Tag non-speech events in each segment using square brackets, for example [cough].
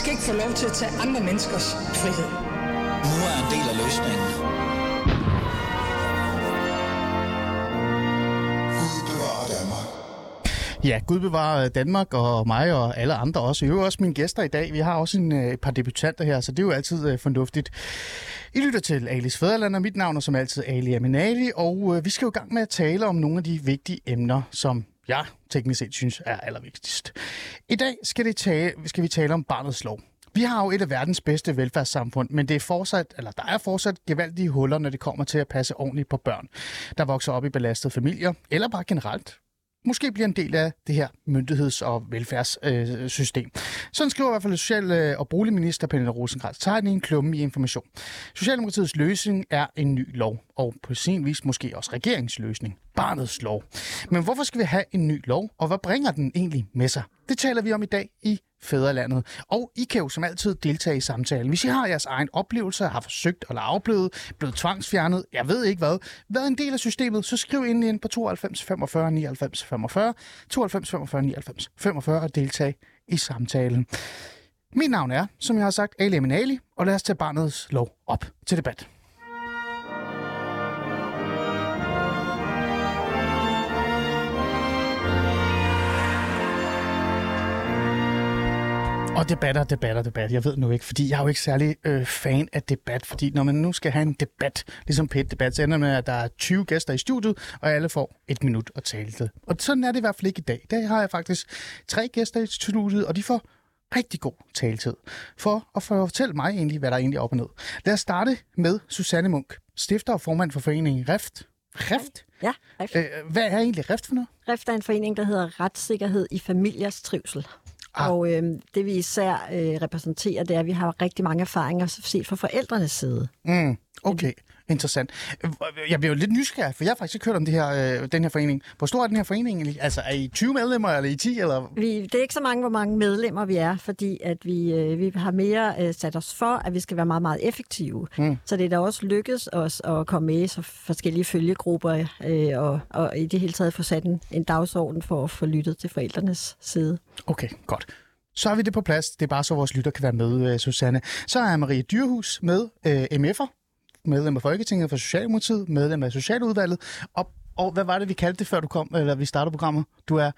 skal ikke få lov til at tage andre menneskers frihed. Nu er en del af løsningen. Ja, Gud bevarer Danmark og mig og alle andre også. Øvrigt også mine gæster i dag. Vi har også en, øh, et par debutanter her, så det er jo altid uh, fornuftigt. I lytter til Alis Fæderland, og mit navn er som altid Ali Aminali, og uh, vi skal jo i gang med at tale om nogle af de vigtige emner, som jeg teknisk set synes er allervigtigst. I dag skal, det tale, skal vi tale om barnets lov. Vi har jo et af verdens bedste velfærdssamfund, men det er fortsat, eller der er fortsat gevaldige huller, når det kommer til at passe ordentligt på børn, der vokser op i belastede familier, eller bare generelt måske bliver en del af det her myndigheds- og velfærdssystem. Øh, Sådan skriver i hvert fald Social- øh, og Boligminister Pernille Rosenkrantz tegn i en klumme i information. Socialdemokratiets løsning er en ny lov, og på sin vis måske også regeringsløsning. Barnets lov. Men hvorfor skal vi have en ny lov, og hvad bringer den egentlig med sig? Det taler vi om i dag i fædrelandet. Og I kan jo som altid deltage i samtalen. Hvis I har jeres egen oplevelse, har forsøgt eller afblevet, blevet tvangsfjernet, jeg ved ikke hvad, været en del af systemet, så skriv ind ind på 92 45 99 45, 92 45 99 45 og deltag i samtalen. Mit navn er, som jeg har sagt, Ali Aminali, og lad os tage barnets lov op til debat. Og debatter, debatter, debat. Jeg ved nu ikke, fordi jeg er jo ikke særlig øh, fan af debat, fordi når man nu skal have en debat, ligesom pæt debat, så ender med, at der er 20 gæster i studiet, og alle får et minut at tale det. Og sådan er det i hvert fald ikke i dag. I dag har jeg faktisk tre gæster i studiet, og de får rigtig god taletid for at fortælle mig egentlig, hvad der egentlig er op og ned. Lad os starte med Susanne Munk, stifter og formand for foreningen REFT. REFT? Ja, REFT. Øh, hvad er egentlig REFT for noget? REFT er en forening, der hedder Retssikkerhed i familiers trivsel. Ah. Og øh, det vi især øh, repræsenterer, det er, at vi har rigtig mange erfaringer set fra forældrenes side. Mm, okay, interessant. Jeg bliver jo lidt nysgerrig, for jeg har faktisk ikke hørt om det her, øh, den her forening. Hvor stor er den her forening egentlig? Altså, er I 20 medlemmer, eller er I 10? Eller? Vi, det er ikke så mange, hvor mange medlemmer vi er, fordi at vi, øh, vi har mere øh, sat os for, at vi skal være meget, meget effektive. Mm. Så det er da også lykkedes os at komme med i så forskellige følgegrupper, øh, og, og i det hele taget få sat en, en dagsorden for at få lyttet til forældrenes side. Okay, godt. Så har vi det på plads. Det er bare så, vores lytter kan være med, øh, Susanne. Så er Marie Dyrhus med øh, MF'er, medlem af Folketinget for Socialdemokratiet, medlem af Socialudvalget. Og, og hvad var det, vi kaldte det, før du kom, eller vi startede programmet? Du er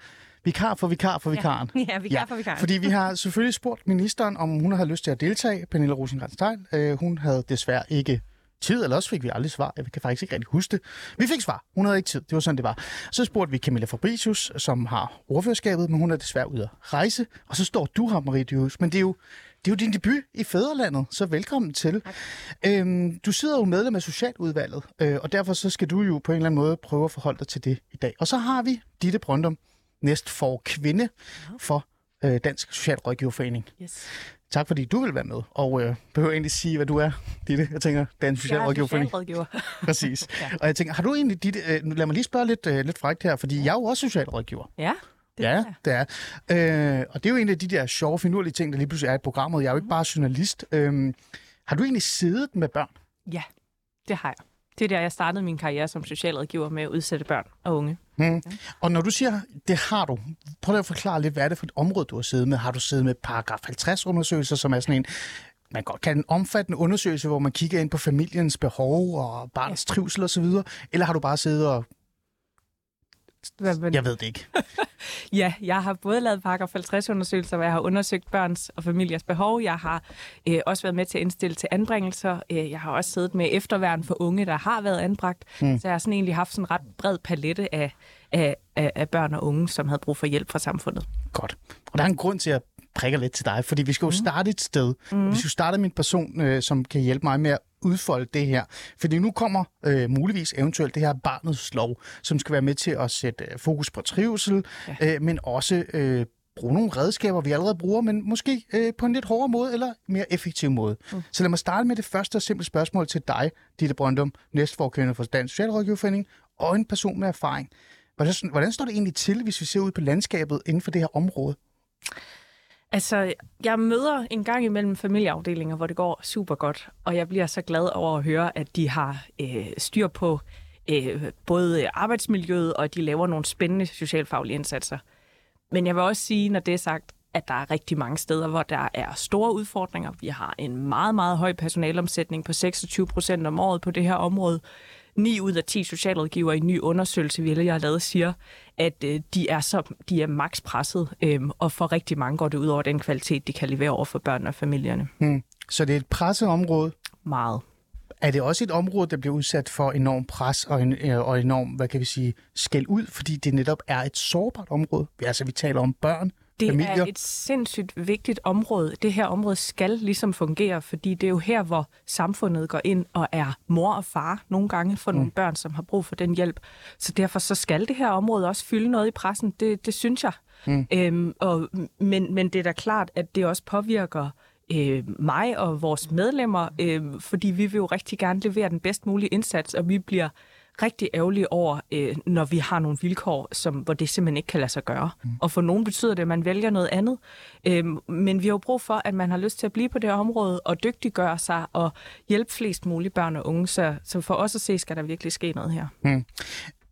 vikar for vikar for vikaren. [laughs] Ja, vikar for vikaren. Fordi vi har selvfølgelig spurgt ministeren, om hun havde lyst til at deltage. Pernille rosenkrantz teil øh, hun havde desværre ikke tid, eller også fik vi aldrig svar. Jeg kan faktisk ikke rigtig huske det. Vi fik svar. Hun havde ikke tid. Det var sådan, det var. Så spurgte vi Camilla Fabricius, som har ordførerskabet, men hun er desværre ude at rejse. Og så står du her, Marie Dyrhus. Men det er jo, det er jo din debut i Fæderlandet, så velkommen til. Øhm, du sidder jo medlem af Socialudvalget, øh, og derfor så skal du jo på en eller anden måde prøve at forholde dig til det i dag. Og så har vi Ditte Brøndum, næst for kvinde for øh, Dansk Socialrådgiverforening. Yes. Tak fordi du vil være med, og øh, behøver egentlig sige, hvad du er, Ditte. Jeg tænker, Dansk Jeg er Socialrådgiverforening. socialrådgiver. [laughs] Præcis. Ja. Og jeg tænker, har du egentlig, Ditte, øh, lad mig lige spørge lidt, øh, lidt frækt her, fordi jeg er jo også socialrådgiver. Ja, det Ja, det er. Øh, og det er jo en af de der sjove, finurlige ting, der lige pludselig er i programmet. Jeg er jo ikke bare journalist. Øh, har du egentlig siddet med børn? Ja, det har jeg. Det er der, jeg startede min karriere som socialrådgiver med at udsætte børn og unge. Hmm. Og når du siger, det har du, prøv lige at forklare lidt, hvad er det for et område, du har siddet med? Har du siddet med paragraf 50-undersøgelser, som er sådan en, man godt kan en omfattende undersøgelse, hvor man kigger ind på familiens behov og barnets ja. trivsel osv., eller har du bare siddet og... Hvad, Jeg ved det ikke. [laughs] Ja, jeg har både lavet paragraf 50-undersøgelser, hvor jeg har undersøgt børns og familiers behov. Jeg har øh, også været med til at indstille til anbringelser. Øh, jeg har også siddet med efterværn for unge, der har været anbragt. Mm. Så jeg har sådan egentlig haft sådan en ret bred palette af, af, af, af børn og unge, som havde brug for hjælp fra samfundet. Godt. Og der er en grund til, at prikker lidt til dig, fordi vi skal jo starte et sted. Mm. Vi skal jo starte med en person, øh, som kan hjælpe mig med at udfolde det her. Fordi nu kommer øh, muligvis eventuelt det her barnets lov, som skal være med til at sætte øh, fokus på trivsel, ja. øh, men også øh, bruge nogle redskaber, vi allerede bruger, men måske øh, på en lidt hårdere måde eller mere effektiv måde. Mm. Så lad mig starte med det første og simple spørgsmål til dig, Ditte Brøndum, næstforkønder for Dansk Socialrådgiverforening, og en person med erfaring. Hvordan, hvordan står det egentlig til, hvis vi ser ud på landskabet inden for det her område? Altså, jeg møder en gang imellem familieafdelinger, hvor det går super godt, og jeg bliver så glad over at høre, at de har øh, styr på øh, både arbejdsmiljøet, og at de laver nogle spændende socialfaglige indsatser. Men jeg vil også sige, når det er sagt, at der er rigtig mange steder, hvor der er store udfordringer. Vi har en meget, meget høj personalomsætning på 26 procent om året på det her område. 9 ud af 10 socialrådgivere i en ny undersøgelse, vi jeg har lavet, siger, at øh, de er så de er maks presset, øh, og for rigtig mange går det ud over den kvalitet, de kan levere over for børn og familierne. Hmm. Så det er et presseområde. Meget. Er det også et område, der bliver udsat for enorm pres og, en, øh, og enorm, hvad kan vi sige, skæld ud, fordi det netop er et sårbart område? Altså, vi taler om børn, det familier. er et sindssygt vigtigt område. Det her område skal ligesom fungere, fordi det er jo her, hvor samfundet går ind og er mor og far nogle gange for mm. nogle børn, som har brug for den hjælp. Så derfor så skal det her område også fylde noget i pressen. Det, det synes jeg. Mm. Øhm, og, men, men det er da klart, at det også påvirker øh, mig og vores medlemmer, øh, fordi vi vil jo rigtig gerne levere den bedst mulige indsats, og vi bliver rigtig ærgerlige over, øh, når vi har nogle vilkår, som, hvor det simpelthen ikke kan lade sig gøre. Mm. Og for nogen betyder det, at man vælger noget andet. Øh, men vi har jo brug for, at man har lyst til at blive på det område og dygtiggøre sig og hjælpe flest mulige børn og unge. Så, så for os at se, skal der virkelig ske noget her. Mm.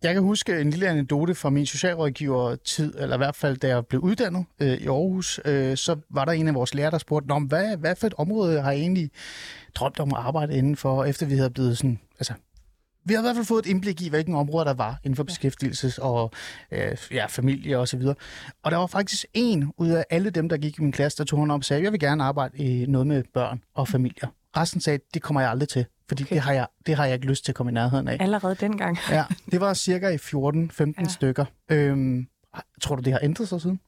Jeg kan huske en lille anekdote fra min socialrådgiver-tid, eller i hvert fald da jeg blev uddannet øh, i Aarhus, øh, så var der en af vores lærere, der spurgte om, hvad, hvad for et område har jeg egentlig drømt om at arbejde inden for, efter vi havde blevet sådan, altså vi har i hvert fald fået et indblik i, hvilken områder der var inden for beskæftigelses og øh, ja, familie og så videre. Og der var faktisk en ud af alle dem, der gik i min klasse, der tog hånd op og sagde, jeg vil gerne arbejde i noget med børn og familier. Resten sagde, det kommer jeg aldrig til, fordi okay. det, har jeg, det har jeg ikke lyst til at komme i nærheden af. Allerede dengang. [laughs] ja, det var cirka i 14-15 ja. stykker. Øhm, tror du, det har ændret sig siden?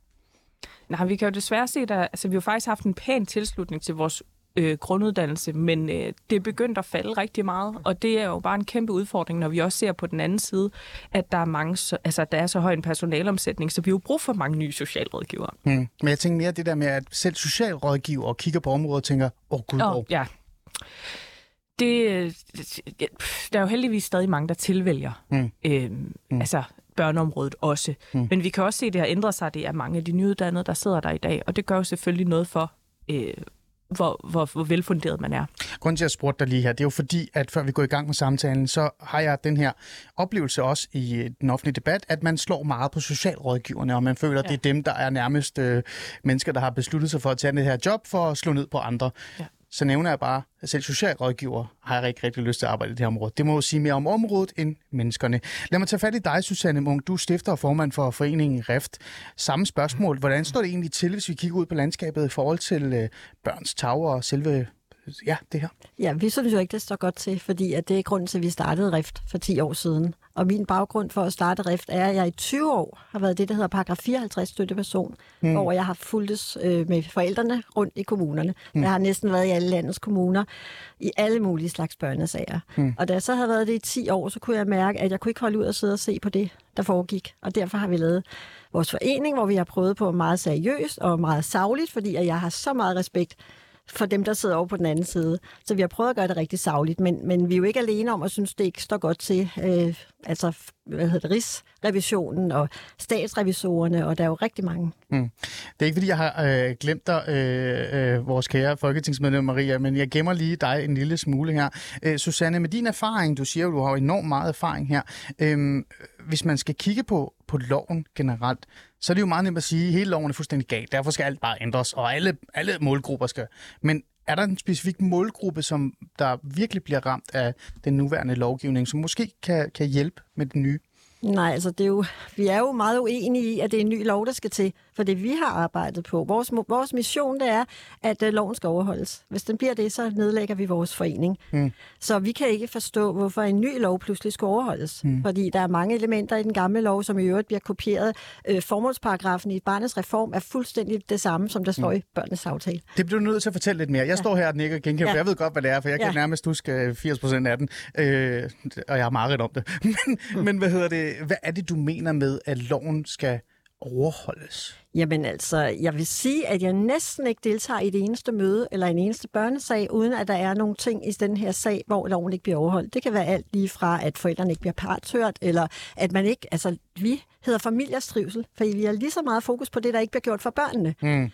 Nej, vi kan jo desværre se, at altså, vi har faktisk haft en pæn tilslutning til vores øh, grunduddannelse, men øh, det er begyndt at falde rigtig meget, og det er jo bare en kæmpe udfordring, når vi også ser på den anden side, at der er, mange, så, altså, der er så høj en personalomsætning, så vi har jo brug for mange nye socialrådgivere. Hmm. Men jeg tænker mere det der med, at selv socialrådgiver kigger på området og tænker, åh oh, gud, oh, ja. Det, der er jo heldigvis stadig mange, der tilvælger mm. Øhm, mm. altså børneområdet også. Mm. Men vi kan også se, at det har ændret sig. Det er mange af de nyuddannede, der sidder der i dag, og det gør jo selvfølgelig noget for, øh, hvor, hvor, hvor velfunderet man er. Grunden til, at jeg spurgte dig lige her, det er jo fordi, at før vi går i gang med samtalen, så har jeg den her oplevelse også i øh, den offentlige debat, at man slår meget på socialrådgiverne, og man føler, ja. at det er dem, der er nærmest øh, mennesker, der har besluttet sig for at tage det her job for at slå ned på andre. Ja så nævner jeg bare, at selv socialrådgiver har jeg rigtig, rigtig lyst til at arbejde i det her område. Det må jo sige mere om området end menneskerne. Lad mig tage fat i dig, Susanne Munk. Du stifter og formand for foreningen REFT. Samme spørgsmål. Hvordan står det egentlig til, hvis vi kigger ud på landskabet i forhold til øh, børns tag og selve ja, det her? Ja, vi synes jo ikke, det står godt til, fordi at det er grunden til, at vi startede RIFT for 10 år siden. Og min baggrund for at starte RIFT er, at jeg i 20 år har været det, der hedder paragraf 54 støtteperson, mm. hvor jeg har fulgtes øh, med forældrene rundt i kommunerne. Mm. Jeg har næsten været i alle landets kommuner, i alle mulige slags børnesager. Mm. Og da jeg så havde været det i 10 år, så kunne jeg mærke, at jeg kunne ikke holde ud og sidde og se på det, der foregik. Og derfor har vi lavet vores forening, hvor vi har prøvet på meget seriøst og meget savligt, fordi jeg har så meget respekt for dem, der sidder over på den anden side. Så vi har prøvet at gøre det rigtig savligt, men, men vi er jo ikke alene om at synes, det ikke står godt til. Øh, altså, hvad hedder det, Rigsrevisionen og statsrevisorerne, og der er jo rigtig mange. Mm. Det er ikke, fordi jeg har øh, glemt dig, øh, øh, vores kære folketingsmedlem Maria, men jeg gemmer lige dig en lille smule her. Øh, Susanne, med din erfaring, du siger jo, du har enormt meget erfaring her. Øh, hvis man skal kigge på, på loven generelt, så er det jo meget nemt at sige, at hele loven er fuldstændig galt. Derfor skal alt bare ændres, og alle, alle målgrupper skal. Men er der en specifik målgruppe, som der virkelig bliver ramt af den nuværende lovgivning, som måske kan, kan hjælpe med det nye? Nej, altså det er jo, vi er jo meget uenige i, at det er en ny lov, der skal til. For det vi har arbejdet på, vores, vores mission det er, at uh, loven skal overholdes. Hvis den bliver det, så nedlægger vi vores forening. Mm. Så vi kan ikke forstå, hvorfor en ny lov pludselig skal overholdes. Mm. Fordi der er mange elementer i den gamle lov, som i øvrigt bliver kopieret. Uh, formålsparagrafen i barnets reform er fuldstændig det samme, som der står mm. i børnenes aftale. Det bliver du nødt til at fortælle lidt mere. Jeg ja. står her og nikker genkæmper, ja. for jeg ved godt, hvad det er, for jeg kan ja. nærmest huske 80 procent af den. Øh, og jeg har meget om det. [laughs] men, mm. men hvad hedder det? Hvad er det, du mener med, at loven skal overholdes? Jamen altså, jeg vil sige, at jeg næsten ikke deltager i det eneste møde eller en eneste børnesag, uden at der er nogle ting i den her sag, hvor loven ikke bliver overholdt. Det kan være alt lige fra, at forældrene ikke bliver partshørt, eller at man ikke, altså vi hedder familiers trivsel, for vi har lige så meget fokus på det, der ikke bliver gjort for børnene. Mm.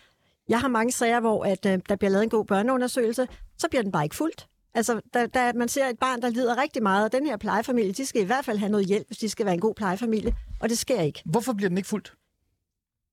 Jeg har mange sager, hvor at, uh, der bliver lavet en god børneundersøgelse, så bliver den bare ikke fuldt. Altså, da, da man ser et barn, der lider rigtig meget, og den her plejefamilie, de skal i hvert fald have noget hjælp, hvis de skal være en god plejefamilie, og det sker ikke. Hvorfor bliver den ikke fuldt?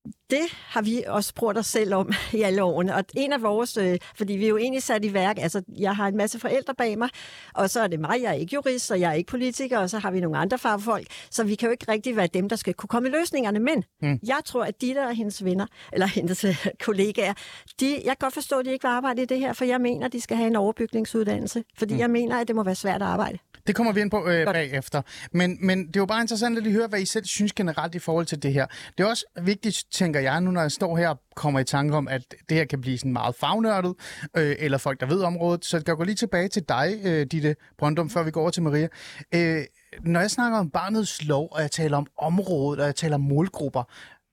Det har vi også spurgt os selv om i alle årene. Og en af vores, øh, fordi vi er jo egentlig sat i værk, altså jeg har en masse forældre bag mig, og så er det mig, jeg er ikke jurist, og jeg er ikke politiker, og så har vi nogle andre fagfolk, så vi kan jo ikke rigtig være dem, der skal kunne komme med løsningerne. Men mm. jeg tror, at de der og hendes venner, eller hendes øh, kollegaer, de, jeg kan godt forstå, at de ikke vil arbejde i det her, for jeg mener, at de skal have en overbygningsuddannelse, fordi mm. jeg mener, at det må være svært at arbejde. Det kommer vi ind på øh, bagefter. Men, men det er jo bare interessant at lige høre, hvad I selv synes generelt i forhold til det her. Det er også vigtigt, tænker jeg, nu når jeg står her og kommer i tanke om, at det her kan blive sådan meget fagnørdet, øh, eller folk, der ved området. Så jeg kan gå lige tilbage til dig, øh, Ditte Brøndum, før vi går over til Maria. Øh, når jeg snakker om barnets lov, og jeg taler om området, og jeg taler om målgrupper,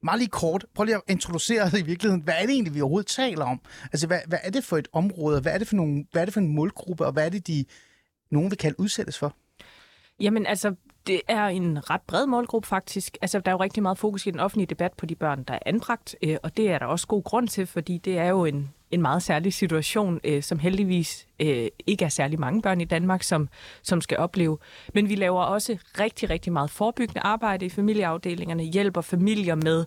meget lige kort, prøv lige at introducere i virkeligheden, hvad er det egentlig, vi overhovedet taler om? Altså, hvad, hvad er det for et område, hvad er det for, nogle, hvad er det for en målgruppe, og hvad er det, de nogen vil kalde udsættes for? Jamen altså, det er en ret bred målgruppe faktisk. Altså, der er jo rigtig meget fokus i den offentlige debat på de børn, der er anbragt, øh, og det er der også god grund til, fordi det er jo en en meget særlig situation, øh, som heldigvis øh, ikke er særlig mange børn i Danmark, som, som skal opleve. Men vi laver også rigtig, rigtig meget forebyggende arbejde i familieafdelingerne, hjælper familier med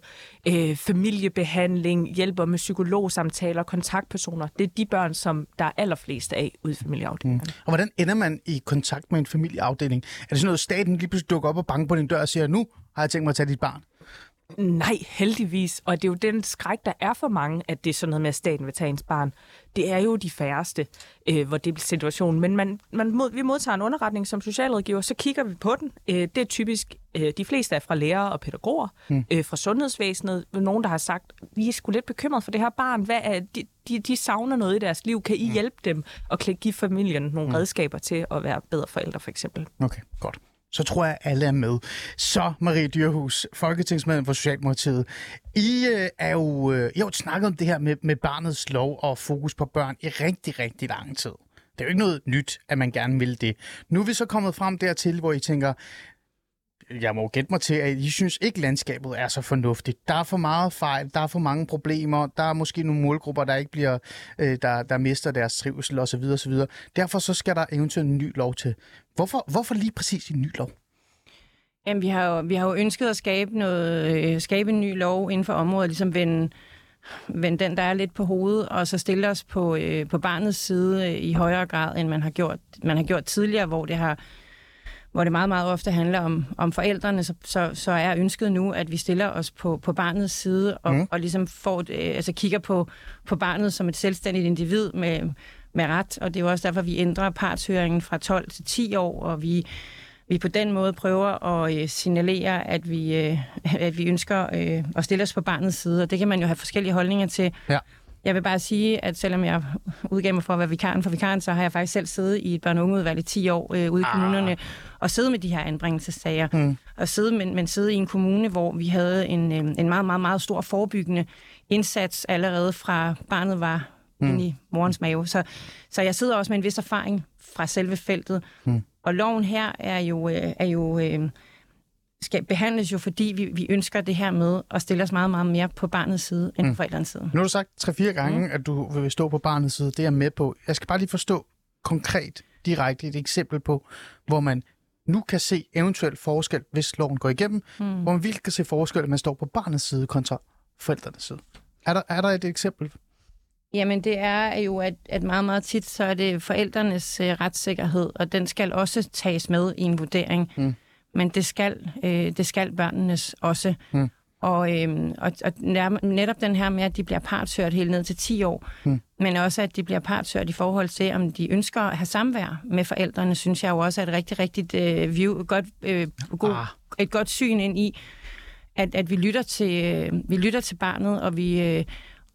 øh, familiebehandling, hjælper med psykologsamtaler, kontaktpersoner. Det er de børn, som der er allerflest af ude i familieafdelingerne. Mm. Og hvordan ender man i kontakt med en familieafdeling? Er det sådan noget, staten lige pludselig dukker op og banker på din dør og siger, nu har jeg tænkt mig at tage dit barn? Nej, heldigvis. Og det er jo den skræk, der er for mange, at det er sådan noget med, at staten vil tage ens barn. Det er jo de færreste, øh, hvor det bliver situationen. Men man, man mod, vi modtager en underretning som socialrådgiver, så kigger vi på den. Øh, det er typisk, øh, de fleste er fra lærere og pædagoger, mm. øh, fra sundhedsvæsenet. Nogen, der har sagt, vi er sgu lidt bekymret for det her barn. Hvad er, de, de, de savner noget i deres liv. Kan I mm. hjælpe dem og give familien nogle mm. redskaber til at være bedre forældre, for eksempel? Okay, godt så tror jeg, at alle er med. Så, Marie Dyrhus, folketingsmedlem for Socialdemokratiet. I øh, er jo, øh, I har jo snakket om det her med, med barnets lov og fokus på børn i rigtig, rigtig lang tid. Det er jo ikke noget nyt, at man gerne vil det. Nu er vi så kommet frem dertil, hvor I tænker, jeg må gætte mig til, at I synes ikke, landskabet er så fornuftigt. Der er for meget fejl, der er for mange problemer, der er måske nogle målgrupper, der ikke bliver, øh, der, der mister deres trivsel osv. osv. Derfor så skal der eventuelt en ny lov til. Hvorfor, hvorfor lige præcis en ny lov? Jamen, vi har jo, vi har jo ønsket at skabe, noget, øh, skabe en ny lov inden for området, ligesom vende, vende den, der er lidt på hovedet, og så stille os på, øh, på barnets side øh, i højere grad, end man har gjort, man har gjort tidligere, hvor det har hvor det meget, meget ofte handler om, om forældrene, så, så, så er ønsket nu, at vi stiller os på, på barnets side og, mm. og ligesom får, øh, altså kigger på, på barnet som et selvstændigt individ med, med ret. Og det er jo også derfor, vi ændrer partshøringen fra 12 til 10 år, og vi vi på den måde prøver at øh, signalere, at vi, øh, [laughs] at vi ønsker øh, at stille os på barnets side, og det kan man jo have forskellige holdninger til. Ja. Jeg vil bare sige, at selvom jeg udgav mig for at være vikaren for vikaren, så har jeg faktisk selv siddet i et børn- og ungeudvalg i 10 år øh, ude i ah. kommunerne og siddet med de her anbringelsessager. Mm. Og sidde, men, men sidde i en kommune, hvor vi havde en, øh, en meget, meget, meget stor forebyggende indsats allerede fra barnet var mm. inde i morens mave. Så, så jeg sidder også med en vis erfaring fra selve feltet. Mm. Og loven her er jo, øh, er jo øh, skal behandles jo, fordi vi, vi ønsker det her med at stille os meget, meget mere på barnets side end mm. på forældrenes side. Nu har du sagt tre-fire gange, mm. at du vil stå på barnets side. Det er jeg med på. Jeg skal bare lige forstå konkret, direkte et eksempel på, hvor man nu kan se eventuelt forskel, hvis loven går igennem, mm. hvor man virkelig kan se forskel, at man står på barnets side kontra forældrenes side. Er der, er der et eksempel? Jamen det er jo, at, at meget, meget tit, så er det forældrenes øh, retssikkerhed, og den skal også tages med i en vurdering. Mm men det skal, øh, det skal børnenes også. Mm. Og, øh, og, og netop den her med, at de bliver partshørt helt ned til 10 år, mm. men også at de bliver partshørt i forhold til, om de ønsker at have samvær med forældrene, synes jeg jo også er et rigtig, rigtig øh, view, godt, øh, god, ah. et godt syn ind i, at, at vi, lytter til, øh, vi lytter til barnet, og vi... Øh,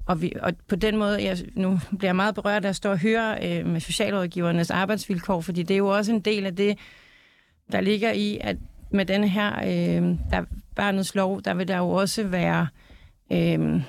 og, vi, og på den måde, jeg, nu bliver jeg meget berørt af at stå og høre øh, med socialrådgivernes arbejdsvilkår, fordi det er jo også en del af det, der ligger i, at med denne her øh, der, barnets lov, der vil der jo også være, øh,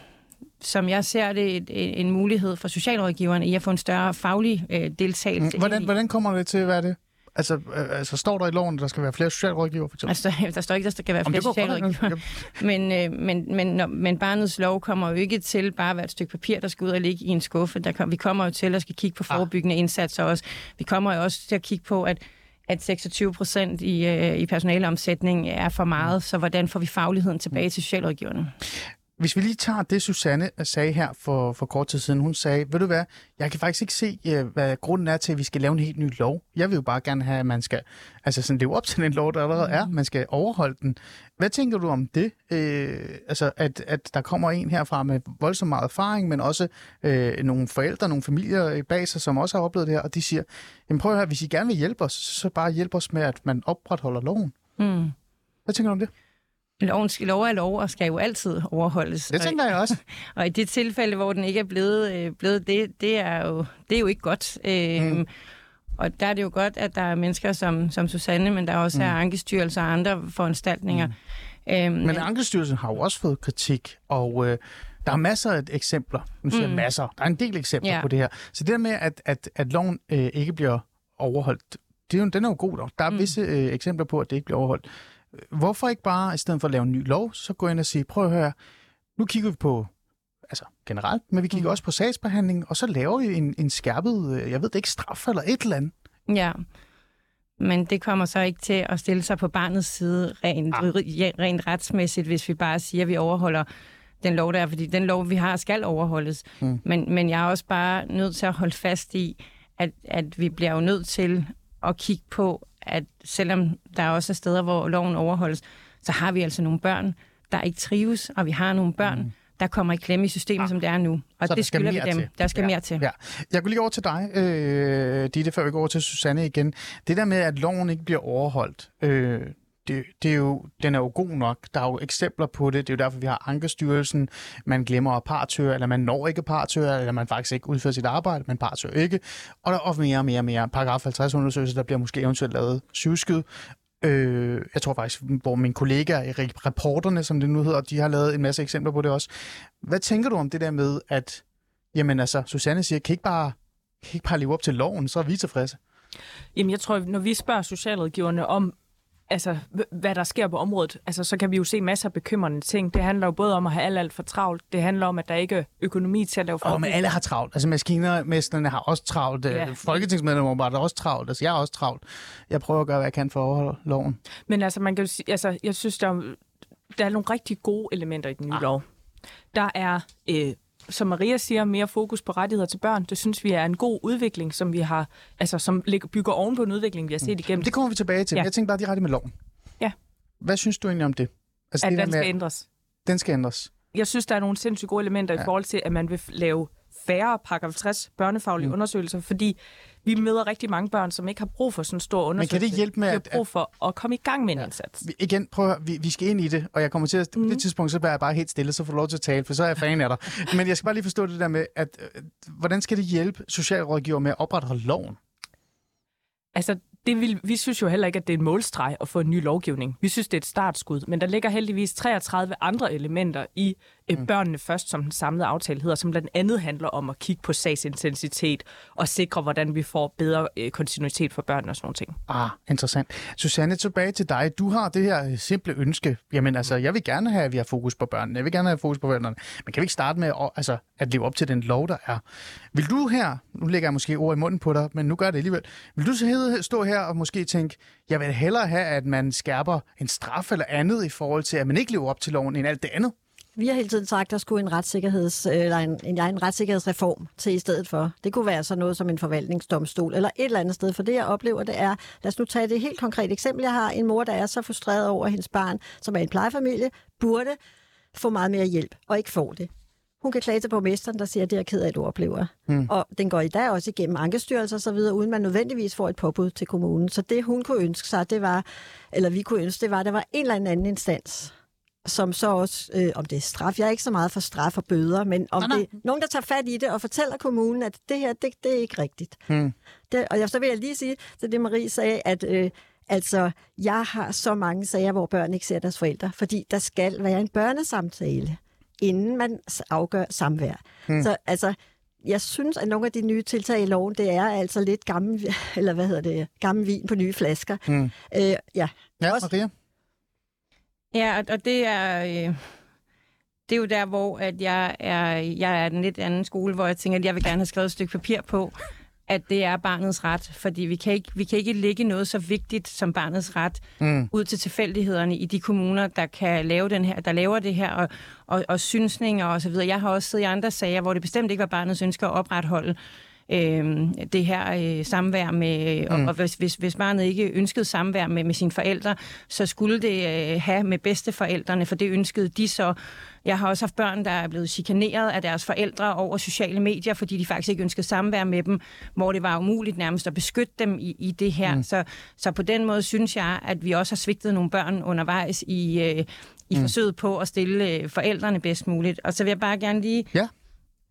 som jeg ser det, et, en mulighed for socialrådgiverne i at få en større faglig øh, deltagelse. Hvordan, hvordan kommer det til at være det? Altså, øh, altså, står der i loven, at der skal være flere socialrådgiver, for eksempel? Altså, der, der står ikke, at der skal være flere socialrådgiver. [laughs] men, øh, men, men, når, men barnets lov kommer jo ikke til bare at være et stykke papir, der skal ud og ligge i en skuffe. Der kom, vi kommer jo til at skal kigge på ah. forebyggende ah. indsatser også. Vi kommer jo også til at kigge på, at at 26 procent i, øh, i personaleomsætning er for meget, så hvordan får vi fagligheden tilbage til socialrådgiverne? Hvis vi lige tager det, Susanne sagde her for, for kort tid siden. Hun sagde, ved du hvad, jeg kan faktisk ikke se, øh, hvad grunden er til, at vi skal lave en helt ny lov. Jeg vil jo bare gerne have, at man skal altså sådan leve op til den lov, der allerede er. Man skal overholde den. Hvad tænker du om det? Øh, altså, at, at der kommer en herfra med voldsomt meget erfaring, men også øh, nogle forældre, nogle familier bag sig, som også har oplevet det her, og de siger, jamen prøv at høre, hvis I gerne vil hjælpe os, så bare hjælp os med, at man opretholder loven. Mm. Hvad tænker du om det? Loven skal, lov er lov og skal jo altid overholdes. Det tænker jeg også. [laughs] Og i det tilfælde, hvor den ikke er blevet, øh, blevet det, det, er jo, det er jo ikke godt. Øh, mm. Og der er det jo godt, at der er mennesker som, som Susanne, men der er også mm. er ankestyrelser og andre foranstaltninger. Mm. Øhm, men Ankestyrelsen har jo også fået kritik, og øh, der er masser af eksempler. Nu siger mm. masser. Der er en del eksempler yeah. på det her. Så det der med, at, at, at loven øh, ikke bliver overholdt, det er jo, den er jo god. Der, der er mm. visse øh, eksempler på, at det ikke bliver overholdt. Hvorfor ikke bare, i stedet for at lave en ny lov, så gå ind og sige, prøv at høre, nu kigger vi på altså generelt, men vi kigger mm. også på sagsbehandling, og så laver vi en, en skærpet, øh, jeg ved det ikke, straf eller et eller andet. Ja, men det kommer så ikke til at stille sig på barnets side rent, ah. rent retsmæssigt, hvis vi bare siger, at vi overholder den lov, der er, fordi den lov, vi har, skal overholdes. Mm. Men, men jeg er også bare nødt til at holde fast i, at, at vi bliver jo nødt til at kigge på, at selvom der også er steder, hvor loven overholdes, så har vi altså nogle børn, der ikke trives, og vi har nogle børn, mm. der kommer i klemme i systemet, ja. som det er nu. Og så det skylder vi dem. Til. Der skal ja. mere til. Ja. Jeg kunne lige over til dig, øh, Ditte, før vi går over til Susanne igen. Det der med, at loven ikke bliver overholdt, øh, det, det er jo, den er jo god nok. Der er jo eksempler på det. Det er jo derfor, vi har Ankestyrelsen. Man glemmer at partøre, eller man når ikke partøre, eller man faktisk ikke udfører sit arbejde, men partør ikke. Og der er mere og mere og mere. Paragraf 50-undersøgelser, der bliver måske eventuelt lavet syvskyd. Øh, jeg tror faktisk, hvor mine kollegaer i reporterne, som det nu hedder, de har lavet en masse eksempler på det også. Hvad tænker du om det der med, at jamen altså, Susanne siger, kan ikke bare, kan ikke bare leve op til loven, så er vi tilfredse? Jamen, jeg tror, når vi spørger socialrådgiverne om, altså, hvad der sker på området, altså, så kan vi jo se masser af bekymrende ting. Det handler jo både om at have alt, alt for travlt. Det handler om, at der ikke er økonomi til at lave for. Oh, men alle har travlt. Altså, maskinermesterne har også travlt. Øh, ja. Folketingsmedlemmer var der også travlt. Altså, jeg har også travlt. Jeg prøver at gøre, hvad jeg kan for at overholde loven. Men altså, man kan jo sige, altså, jeg synes, der er, der er nogle rigtig gode elementer i den nye ah. lov. Der er øh, som Maria siger, mere fokus på rettigheder til børn. Det synes vi er en god udvikling, som vi har, altså som bygger oven på en udvikling, vi har set mm. igennem. Det kommer vi tilbage til. Ja. Jeg tænker bare direkte med loven. Ja. Hvad synes du egentlig om det? Altså, at det den skal med, ændres. Den skal ændres. Jeg synes, der er nogle sindssygt gode elementer ja. i forhold til, at man vil lave færre paragraf 60 børnefaglige mm. undersøgelser, fordi vi møder rigtig mange børn, som ikke har brug for sådan en stor undersøgelse. Men kan det hjælpe med, at... Vi har brug for at komme i gang med en ja. indsats. Vi, igen, prøv at, vi, vi skal ind i det, og jeg kommer til at... Mm. På det tidspunkt, så bliver jeg bare helt stille, så får du lov til at tale, for så er jeg [laughs] fan af dig. Men jeg skal bare lige forstå det der med, at øh, hvordan skal det hjælpe socialrådgiver med at opretholde loven? Altså, det vil, vi synes jo heller ikke, at det er en målstreg at få en ny lovgivning. Vi synes, det er et startskud. Men der ligger heldigvis 33 andre elementer i mm. Børnene Først, som den samlede aftale hedder, som blandt andet handler om at kigge på sagsintensitet og sikre, hvordan vi får bedre øh, kontinuitet for børnene og sådan nogle ting. Ah, interessant. Susanne, tilbage til dig. Du har det her simple ønske. Jamen altså, jeg vil gerne have, at vi har fokus på børnene. Jeg vil gerne have fokus på børnene. Men kan vi ikke starte med at, altså, at leve op til den lov, der er? Vil du her, nu lægger jeg måske ord i munden på dig, men nu gør det alligevel. Vil du stå her og måske tænke, jeg vil hellere have, at man skærper en straf eller andet i forhold til, at man ikke lever op til loven, end alt det andet? Vi har hele tiden sagt, at der skulle en, retssikkerheds, eller en, en, en retssikkerhedsreform til i stedet for. Det kunne være sådan noget som en forvaltningsdomstol, eller et eller andet sted. For det, jeg oplever, det er, lad os nu tage det helt konkret eksempel. Jeg har en mor, der er så frustreret over, at hendes barn, som er en plejefamilie, burde få meget mere hjælp, og ikke får det. Hun kan klage til borgmesteren, der siger, at det er ked af, at du oplever. Mm. Og den går i dag også igennem ankestyrelser og så videre, uden man nødvendigvis får et påbud til kommunen. Så det, hun kunne ønske sig, det var, eller vi kunne ønske, det var, at der var en eller anden instans, som så også, øh, om det er straf, jeg er ikke så meget for straf og bøder, men om nej, nej. det er nogen, der tager fat i det og fortæller kommunen, at det her, det, det er ikke rigtigt. Hmm. Det, og jeg, så vil jeg lige sige til det, Marie sagde, at øh, altså, jeg har så mange sager, hvor børn ikke ser deres forældre, fordi der skal være en børnesamtale, inden man afgør samvær. Hmm. Så altså, jeg synes, at nogle af de nye tiltag i loven, det er altså lidt gammel, eller hvad hedder det, gammel vin på nye flasker. Hmm. Øh, ja, ja også, Maria? Ja, og det er... Øh, det er jo der, hvor at jeg er, jeg er den lidt anden skole, hvor jeg tænker, at jeg vil gerne have skrevet et stykke papir på, at det er barnets ret, fordi vi kan ikke, vi kan ikke lægge noget så vigtigt som barnets ret mm. ud til tilfældighederne i de kommuner, der kan lave den her, der laver det her, og, og, og synsninger og så videre. Jeg har også siddet i andre sager, hvor det bestemt ikke var barnets ønske at opretholde øh, det her øh, samvær med, mm. og, og hvis, hvis, hvis barnet ikke ønskede samvær med, med sine forældre, så skulle det øh, have med bedsteforældrene, for det ønskede de så. Jeg har også haft børn, der er blevet chikaneret af deres forældre over sociale medier, fordi de faktisk ikke ønskede samvær med dem, hvor det var umuligt nærmest at beskytte dem i, i det her. Mm. Så, så på den måde synes jeg, at vi også har svigtet nogle børn undervejs i, øh, i mm. forsøget på at stille øh, forældrene bedst muligt. Og så vil jeg bare gerne lige Ja.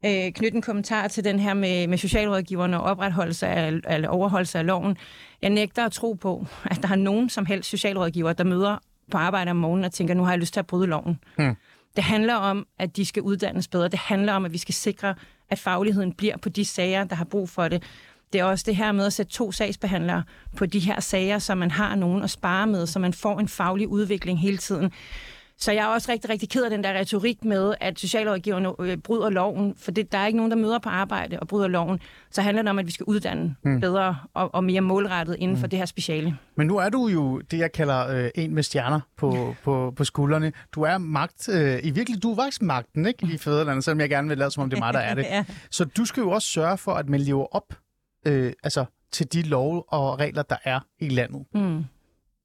Øh, knytte en kommentar til den her med, med socialrådgiverne og opretholdelse af, eller overholdelse af loven. Jeg nægter at tro på, at der er nogen som helst socialrådgiver, der møder på arbejde om morgenen og tænker, nu har jeg lyst til at bryde loven. Hmm. Det handler om, at de skal uddannes bedre. Det handler om, at vi skal sikre, at fagligheden bliver på de sager, der har brug for det. Det er også det her med at sætte to sagsbehandlere på de her sager, så man har nogen at spare med, så man får en faglig udvikling hele tiden. Så jeg er også rigtig, rigtig ked af den der retorik med, at socialrådgiverne øh, bryder loven, for det, der er ikke nogen, der møder på arbejde og bryder loven. Så handler det om, at vi skal uddanne mm. bedre og, og mere målrettet inden mm. for det her speciale. Men nu er du jo det, jeg kalder øh, en med stjerner på, [laughs] på, på skuldrene. Du er magt, øh, i virkelig, du er faktisk magten, ikke? I fædrelandet, selvom jeg gerne vil lade, som om det er mig, der er [laughs] det. Ja. Så du skal jo også sørge for, at man lever op øh, altså, til de love og regler, der er i landet. Mm.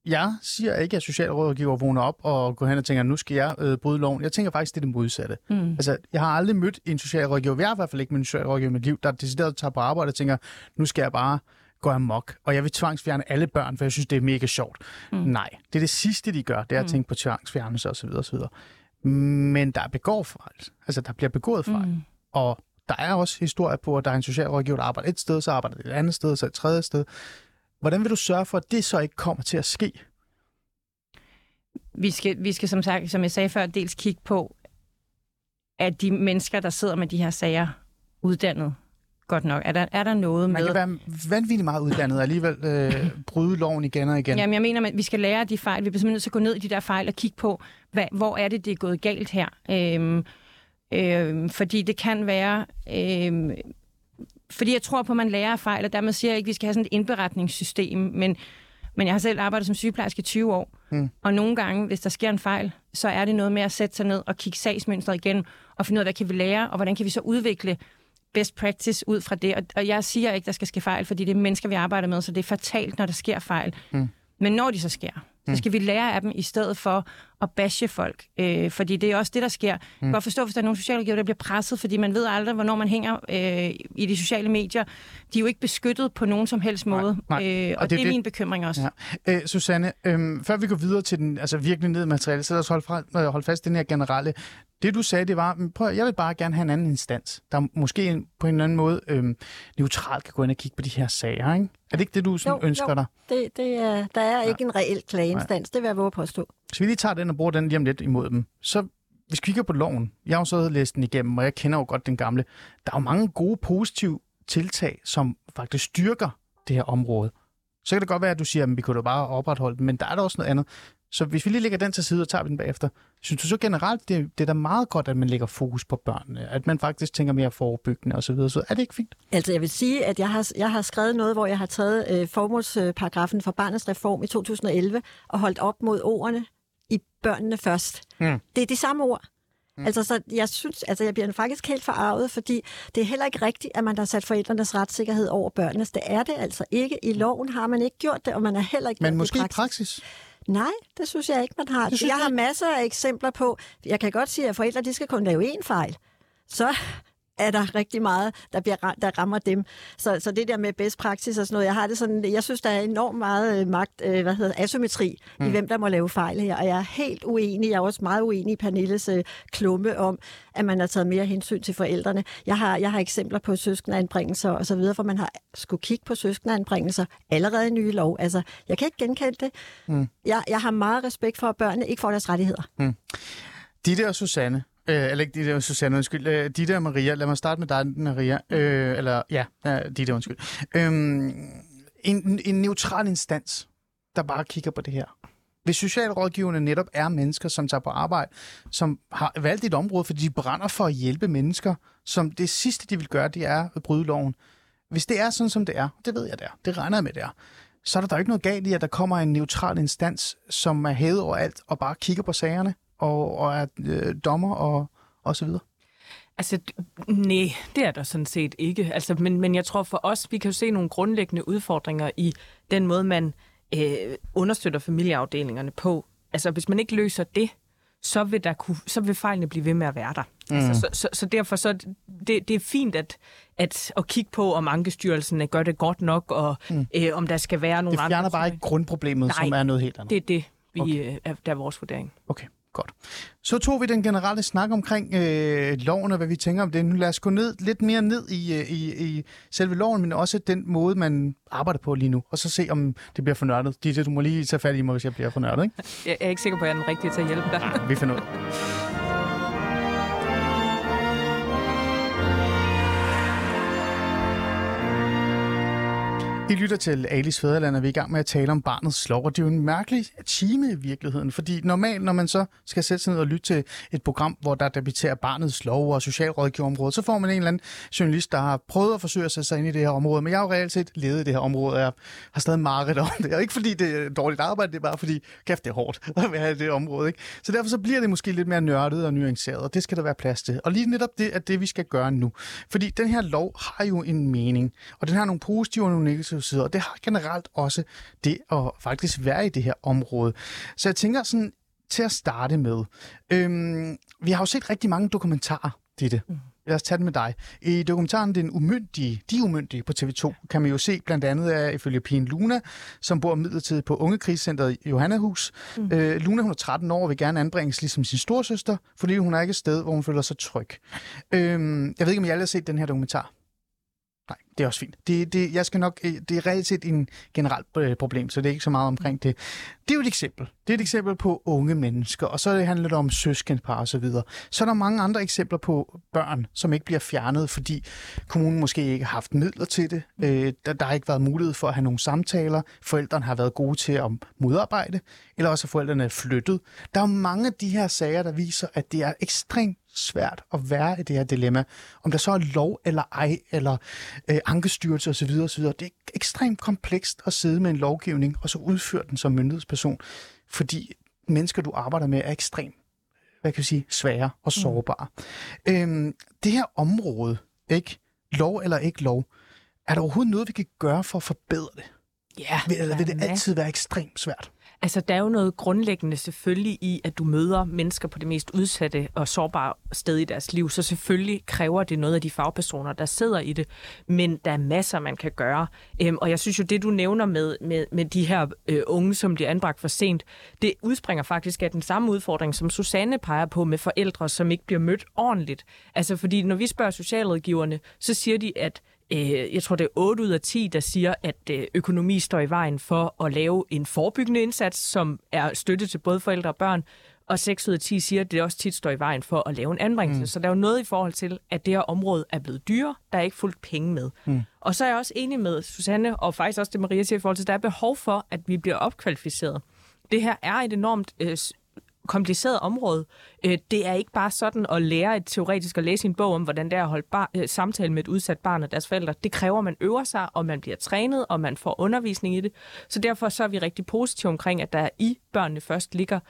Jeg siger ikke, at socialrådgiver vågner op og går hen og tænker, nu skal jeg øh, bryde loven. Jeg tænker faktisk, det er det modsatte. Mm. Altså, jeg har aldrig mødt en socialrådgiver, jeg har i hvert fald ikke mødt en socialrådgiver i mit liv, der decideret tager på arbejde og tænker, nu skal jeg bare gå amok, og jeg vil tvangsfjerne alle børn, for jeg synes, det er mega sjovt. Mm. Nej, det er det sidste, de gør, det er at Mm. tænke på tvangsfjernelse osv. osv. Men der begår fejl. Altså, der bliver begået fejl. Mm. Og der er også historier på, at der er en socialrådgiver, der arbejder et sted, så arbejder det et andet sted, så et tredje sted. Hvordan vil du sørge for, at det så ikke kommer til at ske? Vi skal, vi skal som sagt, som jeg sagde før, dels kigge på, at de mennesker, der sidder med de her sager, uddannet godt nok. Er der, er der noget Man med... kan være vanvittigt meget uddannet og alligevel øh, [clears throat] bryde loven igen og igen. Jamen, jeg mener, at vi skal lære af de fejl. Vi bliver simpelthen nødt til at gå ned i de der fejl og kigge på, hvad, hvor er det, det er gået galt her. Øhm, øhm, fordi det kan være... Øhm, fordi jeg tror på, at man lærer af fejl, og dermed siger jeg ikke, at vi skal have sådan et indberetningssystem, men, men jeg har selv arbejdet som sygeplejerske i 20 år, Mm. og nogle gange, hvis der sker en fejl, så er det noget med at sætte sig ned og kigge sagsmønstret igen, og finde ud af, hvad kan vi lære, og hvordan kan vi så udvikle best practice ud fra det. Og, og jeg siger ikke, der skal ske fejl, fordi det er mennesker, vi arbejder med, så det er fatalt, når der sker fejl. Mm. Men når de så sker, så skal vi lære af dem, i stedet for at bashe folk. Øh, fordi det er også det, der sker. Jeg kan godt forstå, hvis der er nogle socialrådgiver, der bliver presset, fordi man ved aldrig, hvornår man hænger øh, i de sociale medier. De er jo ikke beskyttet på nogen som helst Nej, måde. nej. Øh, og, Og det er det er det- min bekymring også. Ja. Øh, Susanne, øh, før vi går videre til den altså virkelig ned i materialet, så lad os holde, fra, øh, holde fast i den her generelle. Det du sagde, det var, "Men prøv, jeg vil bare gerne have en anden instans, der måske på en eller anden måde øh, neutralt kan gå ind og kigge på de her sager. Ikke? Er det ikke det, du sådan, Jo, ønsker jo. dig? Det, det er, der er ikke en reel klageinstans, det vil jeg våge påstå. Hvis vi lige tager den og bruger den lige om lidt imod dem, så hvis vi kigger på loven, jeg har jo så læst den igennem, og jeg kender jo godt den gamle, der er jo mange gode, positive tiltag, som faktisk styrker det her område. Så kan det godt være, at du siger, at vi kunne da bare opretholde den, men der er der også noget andet. Så hvis vi lige lægger den til side og tager vi den bagefter, synes du så generelt, det, det er da meget godt, at man lægger fokus på børnene, at man faktisk tænker mere forebyggende osv. Så er det ikke fint? Altså, jeg vil sige, at jeg har, jeg har skrevet noget, hvor jeg har taget øh, formålsparagrafen for barnets reform i 2011 og holdt op mod ordene i børnene først. Mm. Det er de samme ord. Mm. Altså, så jeg synes, altså, jeg bliver faktisk helt forarvet, fordi det er heller ikke rigtigt, at man har sat forældrenes retssikkerhed over børnenes. Det er det altså ikke. I loven har man ikke gjort det, og man har heller ikke Men gjort måske det i praksis. Nej, det synes jeg ikke, man har. Jeg har masser af eksempler på, jeg kan godt sige, at forældre de skal kun lave én fejl. Så er der rigtig meget, der, bliver, der rammer dem. Så, så det der med bedst praksis og sådan noget, jeg har det sådan, jeg synes, der er enormt meget øh, magt, øh, hvad hedder, asymmetri mm. i, hvem der må lave fejl her. Og jeg er helt uenig, jeg er også meget uenig i Pernilles øh, klumme om, at man har taget mere hensyn til forældrene. Jeg har, jeg har eksempler på søskendeanbringelser og så videre, for man har skulle kigge på søskendeanbringelser allerede i nye lov. Altså, jeg kan ikke genkende det. Mm. Jeg, jeg har meget respekt for, at børnene ikke får deres rettigheder. Ditte og Susanne, øh, eller ikke Ditte Susanne, undskyld, øh, Ditte og Maria, lad mig starte med dig, Maria, øh, eller ja, ja Ditte, undskyld. Øh, en, en neutral instans, der bare kigger på det her. Hvis socialrådgiverne netop er mennesker, som tager på arbejde, som har valgt et område, fordi de brænder for at hjælpe mennesker, som det sidste, de vil gøre, det er at bryde loven. hvis det er sådan, som det er, det ved jeg, det er, det regner jeg med, det er, så er der da ikke noget galt i, at der kommer en neutral instans, som er hævet over alt og bare kigger på sagerne og, og er øh, dommer og, og så videre. Altså, nej, det er der sådan set ikke. Altså, men, men jeg tror for os, vi kan jo se nogle grundlæggende udfordringer i den måde, man øh, understøtter familieafdelingerne på. Altså, hvis man ikke løser det, så vil, der kunne, så vil fejlene blive ved med at være der. Mm. Altså, så, så, så derfor så det, det er fint at, at, at kigge på, om Ankestyrelsen gør det godt nok, og mm. øh, om der skal være nogle andre... Det fjerner andre, bare ikke grundproblemet, Nej, som er noget helt andet. det er det, vi, okay. øh, er, der er vores vurdering. Okay. Godt. Så tog vi den generelle snak omkring øh, loven og hvad vi tænker om det. Nu lad os gå ned, lidt mere ned i, øh, i, i selve loven, men også den måde, man arbejder på lige nu. Og så se, om det bliver fornørdet. Ditte, du må lige tage fat i mig, hvis jeg bliver fornørdet, ikke? Jeg er ikke sikker på, at jeg er den rigtige til at hjælpe dig. Ja, vi finder ud. I lytter til Alice Fæderland, og vi er i gang med at tale om barnets lov, og det er jo en mærkelig time i virkeligheden, fordi normalt, når man så skal sætte sig ned og lytte til et program, hvor der debatterer barnets lov og socialrådgiverområdet, så får man en eller anden journalist, der har prøvet at forsøge at sætte sig ind i det her område, men jeg har jo reelt set levet i det her område, og jeg har stadig mareridt om det, og ikke fordi det er dårligt arbejde, det er bare fordi, kæft, det er hårdt [laughs] at være i det område, ikke? Så derfor så bliver det måske lidt mere nørdet og nuanceret, og det skal der være plads til. Og lige netop det er det, vi skal gøre nu. Fordi den her lov har jo en mening, og den har nogle positive og nogle negative sider, og det har generelt også det at faktisk være i det her område. Så jeg tænker sådan til at starte med, øhm, vi har jo set rigtig mange dokumentarer, det. Mm. Lad os tage den med dig. I dokumentaren Den Umyndige, De Umyndige på TV2, kan man jo se blandt andet af ifølge Pien Luna, som bor midlertidigt på Ungekrigscenteret i Johannahus. Mm. Øh, Luna, hun er 13 år og vil gerne anbringes ligesom sin storsøster, fordi hun er ikke et sted, hvor hun føler sig tryg. Øhm, jeg ved ikke, om I alle har set den her dokumentar. Det er også fint. Det, det, jeg skal nok, øh, det er reelt set en generelt øh, problem, så det er ikke så meget omkring det. Det er jo et eksempel. Det er et eksempel på unge mennesker, og så handler det om søskenpar og så videre. Så er der mange andre eksempler på børn, som ikke bliver fjernet, fordi kommunen måske ikke har haft midler til det. Øh, der, der har ikke været mulighed for at have nogle samtaler. Forældrene har været gode til at modarbejde, eller også har forældrene flyttet. Der er jo mange af de her sager, der viser, at det er ekstremt svært at være i det her dilemma. Om der så er lov eller ej, eller øh, ankestyrelse osv. osv. Det er ekstremt komplekst at sidde med en lovgivning, og så udføre den som myndighedsperson, fordi mennesker, du arbejder med, er ekstremt hvad kan vi sige, svære og mm. sårbare. Mm. Øhm, det her område, ikke lov eller ikke lov, er der overhovedet noget, vi kan gøre for at forbedre det? Ja. Eller vil det altid være ekstremt svært? Altså, der er jo noget grundlæggende selvfølgelig i, at du møder mennesker på det mest udsatte og sårbare sted i deres liv. Så selvfølgelig kræver det noget af de fagpersoner, der sidder i det. Men der er masser, man kan gøre. Øhm, og jeg synes jo, det du nævner med, med, med de her øh, unge, som bliver anbragt for sent, det udspringer faktisk af den samme udfordring, som Susanne peger på med forældre, som ikke bliver mødt ordentligt. Altså, fordi når vi spørger socialrådgiverne, så siger de, at Øh, jeg tror, det er 8 ud af 10, der siger, at øh, økonomi står i vejen for at lave en forebyggende indsats, som er støtte til både forældre og børn. Og 6 ud af 10 siger, at det også tit står i vejen for at lave en anbringelse. Mm. Så der er jo noget i forhold til, at det her område er blevet dyre. Der er ikke fuldt penge med. Mm. Og så er jeg også enig med Susanne, og faktisk også det Maria siger i forhold til, at der er behov for, at vi bliver opkvalificeret. Det her er et enormt øh, kompliceret område. Øh, det er ikke bare sådan at lære et teoretisk at læse en bog om, hvordan det er at holde bar- øh, samtale med et udsat barn og deres forældre. Det kræver, at man øver sig, og man bliver trænet, og man får undervisning i det. Så derfor så er vi rigtig positive omkring, at der i børnene først ligger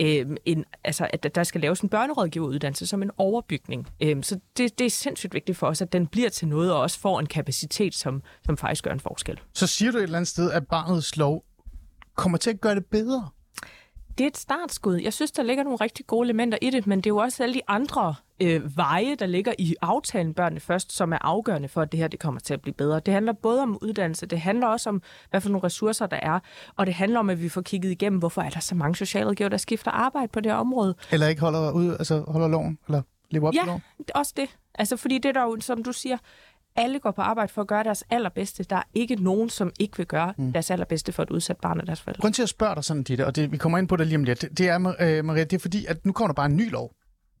øh, en, altså, at der skal laves en børnerådgiveruddannelse som en overbygning. Øh, så det, det er sindssygt vigtigt for os, at den bliver til noget, og også får en kapacitet, som, som faktisk gør en forskel. Så siger du et eller andet sted, at barnets lov kommer til at gøre det bedre? Det er et startskud. Jeg synes, der ligger nogle rigtig gode elementer i det, men det er jo også alle de andre øh, veje, der ligger i aftalen Børnene Først, som er afgørende for, at det her det kommer til at blive bedre. Det handler både om uddannelse, det handler også om, hvad for nogle ressourcer der er, og det handler om, at vi får kigget igennem, hvorfor er der så mange socialrådgiver, der skifter arbejde på det her område. Eller ikke holder, ud, altså holder loven, eller lever op ja, til loven? også det. Altså, fordi det der jo, som du siger, alle går på arbejde for at gøre deres allerbedste. Der er ikke nogen, som ikke vil gøre mm. deres allerbedste for et udsat barn og deres forældre. Grunden til at spørge dig sådan, Ditte, og det, vi kommer ind på det lige om lidt, det er, øh, Maria, det er fordi, at nu kommer der bare en ny lov.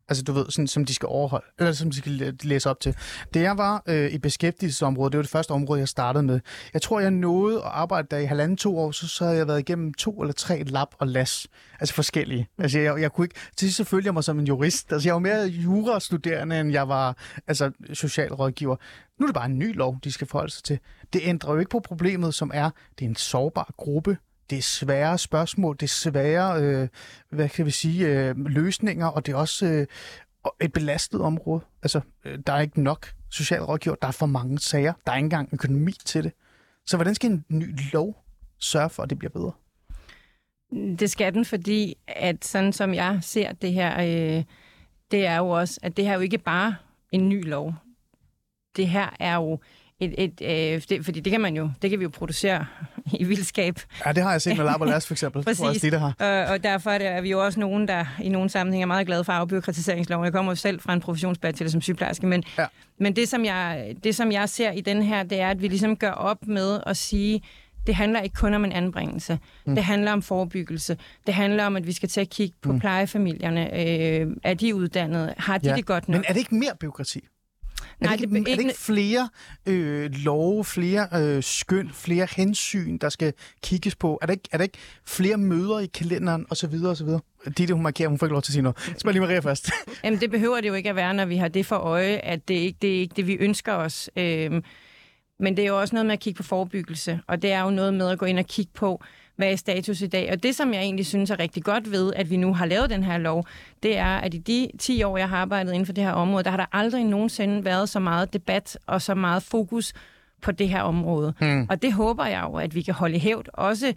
Altså, du ved, sådan, som de skal overholde, eller som de skal læse op til. Det jeg var øh, i beskæftigelsesområdet, det var det første område, jeg startede med. Jeg tror, jeg nåede at arbejde der i halvanden to år, så, så havde jeg været igennem to eller tre lap og las. Altså forskellige. Altså, jeg, jeg kunne ikke... Til sidst følte jeg mig som en jurist. Altså, jeg var mere jurastuderende, end jeg var altså, socialrådgiver. Nu er det bare en ny lov, de skal forholde sig til. Det ændrer jo ikke på problemet, som er, det er en sårbar gruppe. Det er svære spørgsmål, det er svære, øh, hvad kan vi sige, øh, løsninger, og det er også øh, et belastet område. Altså, øh, der er ikke nok socialrådgiver, der er for mange sager, der er ikke engang økonomi til det. Så hvordan skal en ny lov sørge for, at det bliver bedre? Det skal den, fordi at sådan som jeg ser det her, øh, det er jo også, at det her er jo ikke bare en ny lov. Det her er jo et, et øh, det, fordi det kan man jo, det kan vi jo producere i vildskab. Ja, det har jeg set med Lab og Las, for eksempel. [laughs] Det tror jeg også, Præcis. de, der har. Øh, og derfor er, det, er vi jo også nogen, der i nogle sammenhænge er meget glade for afbyråkratiseringsloven. Jeg kommer jo selv fra en professionsbachelor som sygeplejerske, men, Ja. men det, som jeg, det, som jeg ser i den her, det er, at vi ligesom gør op med at sige, det handler ikke kun om en anbringelse. Mm. Det handler om forebyggelse. Det handler om, at vi skal til at kigge på mm. plejefamilierne. Øh, er de uddannede? Har de ja. det godt nok? Men er det ikke mere byråkrati? Er, det, ikke, det- er det ikke- flere øh, love, flere øh, skøn, flere hensyn, der skal kigges på? Er der ikke, er der ikke flere møder i kalenderen osv. osv.? Ditte, hun markerer, hun får ikke lov til at sige noget. Spørg lige Maria først. [laughs] Jamen, det behøver det jo ikke at være, når vi har det for øje, at det ikke det er ikke det, vi ønsker os. Øhm, men det er jo også noget med at kigge på forebyggelse, og det er jo noget med at gå ind og kigge på, hvad er status i dag. Og det, som jeg egentlig synes er rigtig godt ved, at vi nu har lavet den her lov, det er, at i de 10 år, jeg har arbejdet inden for det her område, der har der aldrig nogensinde været så meget debat og så meget fokus på det her område. Hmm. Og det håber jeg jo, at vi kan holde i hævd, også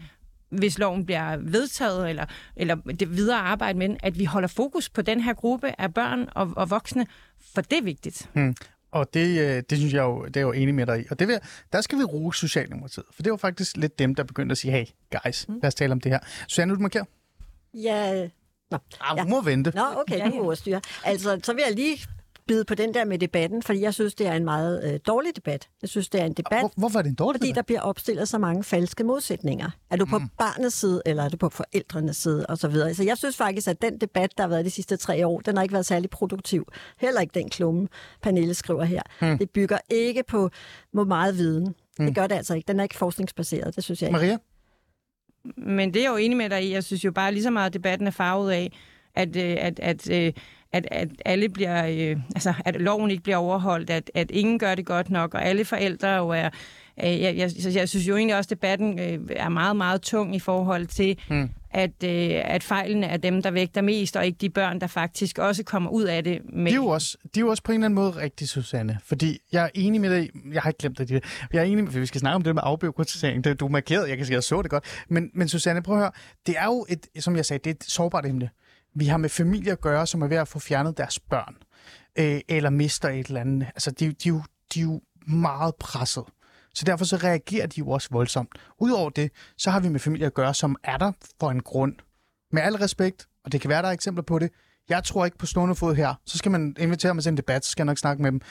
hvis loven bliver vedtaget, eller, eller det videre arbejde med at vi holder fokus på den her gruppe af børn og, og voksne, for det er vigtigt. Og det, øh, det synes jeg jo, det er jo enig med dig i. Og det vil, der skal vi rose Socialdemokratiet. For det var faktisk lidt dem, der begyndte at sige, hey guys, lad os tale om det her. Susanne, du markerer. Ja, Nå, Ah, ja. du må vente. Nå, okay, du overstyrer. Altså, så vil jeg lige bide på den der med debatten, fordi jeg synes, det er en meget øh, dårlig debat. Jeg synes, det er en debat, Hvor, hvorfor er det en dårlig fordi debat? der bliver opstillet så mange falske modsætninger. Er du på Mm. barnets side, eller er du på forældrenes side, og så videre. Så jeg synes faktisk, at den debat, der har været de sidste tre år, den har ikke været særlig produktiv. Heller ikke den klumme, Pernille skriver her. Mm. Det bygger ikke på, på meget viden. Det gør det altså ikke. Den er ikke forskningsbaseret, det synes jeg ikke. Maria? Men det er jeg jo enig med dig i. Jeg synes jo bare lige så meget, at debatten er farvet af, at, øh, at, at, øh, at, at alle bliver, øh, altså, at loven ikke bliver overholdt, at, at ingen gør det godt nok, og alle forældre jo er, øh, jeg, jeg, så jeg synes jo egentlig også, at debatten øh, er meget, meget tung i forhold til, Mm. at, øh, at fejlene er dem, der vægter mest, og ikke de børn, der faktisk også kommer ud af det. Med, De er, jo også, de er jo også på en eller anden måde rigtige, Susanne. Fordi jeg er enig med dig. Jeg har ikke glemt det. Jeg er enig med, vi skal snakke om det med afbiokratisering. Det, du er markeret. Jeg kan sige, jeg så det godt. Men, men Susanne, prøv at høre. Det er jo et, som jeg sagde, det er et sårbart emne. Vi har med familier at gøre, som er ved at få fjernet deres børn. Øh, eller mister et eller andet. Altså, de, de, de, de er jo meget presset. Så derfor så reagerer de jo også voldsomt. Udover det, så har vi med familier at gøre, som er der for en grund. Med al respekt, og det kan være, der er eksempler på det, jeg tror ikke på stående fod her, så skal man invitere mig til en debat, så skal jeg nok snakke med dem,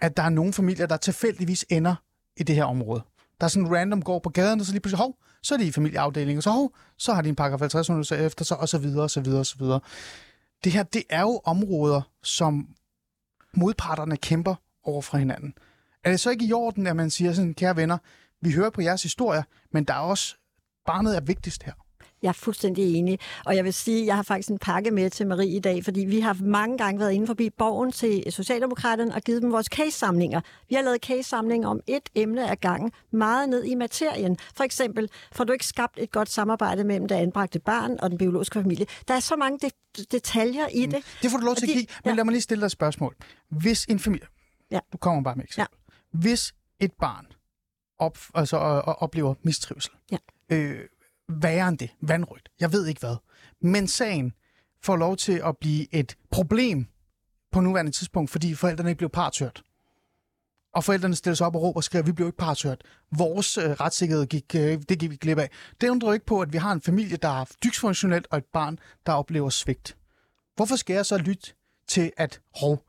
at der er nogle familier, der tilfældigvis ender i det her område. Der er sådan random går på gaden, og så lige pludselig, hov, så er de i familieafdelingen, og så hov, så har de en paragraf 50 så efter sig, og så videre, og så videre, og så videre. Det her, det er jo områder, som modparterne kæmper over for hinanden. Er det så ikke i orden, at man siger sådan, kære venner, vi hører på jeres historier, men der er også, barnet er vigtigst her. Jeg er fuldstændig enig. Og jeg vil sige, at jeg har faktisk en pakke med til Marie i dag, fordi vi har mange gange været inde forbi borgen til Socialdemokraterne og givet dem vores case-samlinger. Vi har lavet case-samlinger om et emne ad gangen, meget ned i materien. For eksempel, får du ikke skabt et godt samarbejde mellem det anbragte barn og den biologiske familie. Der er så mange det- detaljer i det. Det får du lov til at Og give, men ja. lad mig lige stille dig et spørgsmål. Hvis en familie, Ja. du kommer bare med eksempel. Hvis et barn op, altså, øh, øh, oplever mistrivsel, Ja. øh, værre end det, vandrygt, jeg ved ikke hvad, men sagen får lov til at blive et problem på nuværende tidspunkt, fordi forældrene ikke blev partørt. Og forældrene stiller sig op og råber og skriver, vi blev ikke partørt. Vores øh, retssikkerhed gik, øh, det gik vi glip af. Det undrer ikke på, at vi har en familie, der er dysfunktionelt, og et barn, der oplever svigt. Hvorfor skal jeg så lytte til, at hov,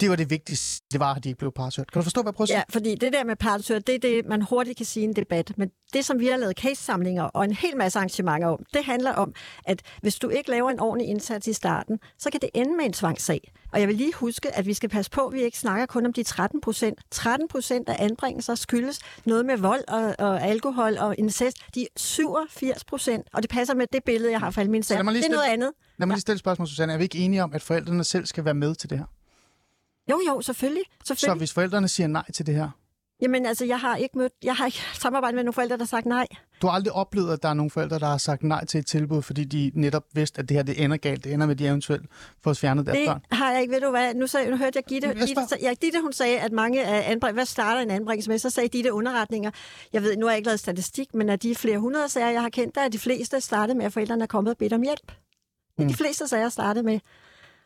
det var det vigtigste, det var, at de ikke blev partshørt. Kan du forstå, hvad jeg prøver at sige? Ja, fordi det der med partshør, det er det, man hurtigt kan sige i en debat. Men det, som vi har lavet case-samlinger og en hel masse arrangementer om, det handler om, at hvis du ikke laver en ordentlig indsats i starten, så kan det ende med en tvangssag. Og jeg vil lige huske, at vi skal passe på, at vi ikke snakker kun om de 13 procent. 13 procent af anbringelser skyldes noget med vold og, og alkohol og incest. De er 87 procent, og det passer med det billede, jeg har fra min sag. Det er noget andet. Lad mig lige stille et spørgsmål, Susanne. Er vi ikke enige om, at forældrene selv skal være med til det her? Jo, jo, selvfølgelig. Så selvfølgelig. hvis forældrene siger nej til det her, Jamen altså, jeg har ikke mødt, jeg har ikke [laughs] samarbejdet med nogle forældre, der har sagt nej. du har aldrig oplevet, at der er nogle forældre, der har sagt nej til et tilbud, fordi de netop vidste, at det her det ender galt. Det ender med, at de eventuelt får fjernet deres Det børn. har jeg ikke, ved du hvad, nu, sagde, nu hørte jeg Gitte, Jeg Gitte, ja, Gitte, hun sagde, at mange af anbring, hvad starter en anbringelse med, så sagde Gitte underretninger. Jeg ved, nu har jeg ikke lavet statistik, men af de flere hundrede sager, jeg har kendt, der er de fleste startet med, at forældrene er kommet og bedt om hjælp. Det er de fleste sager startet med.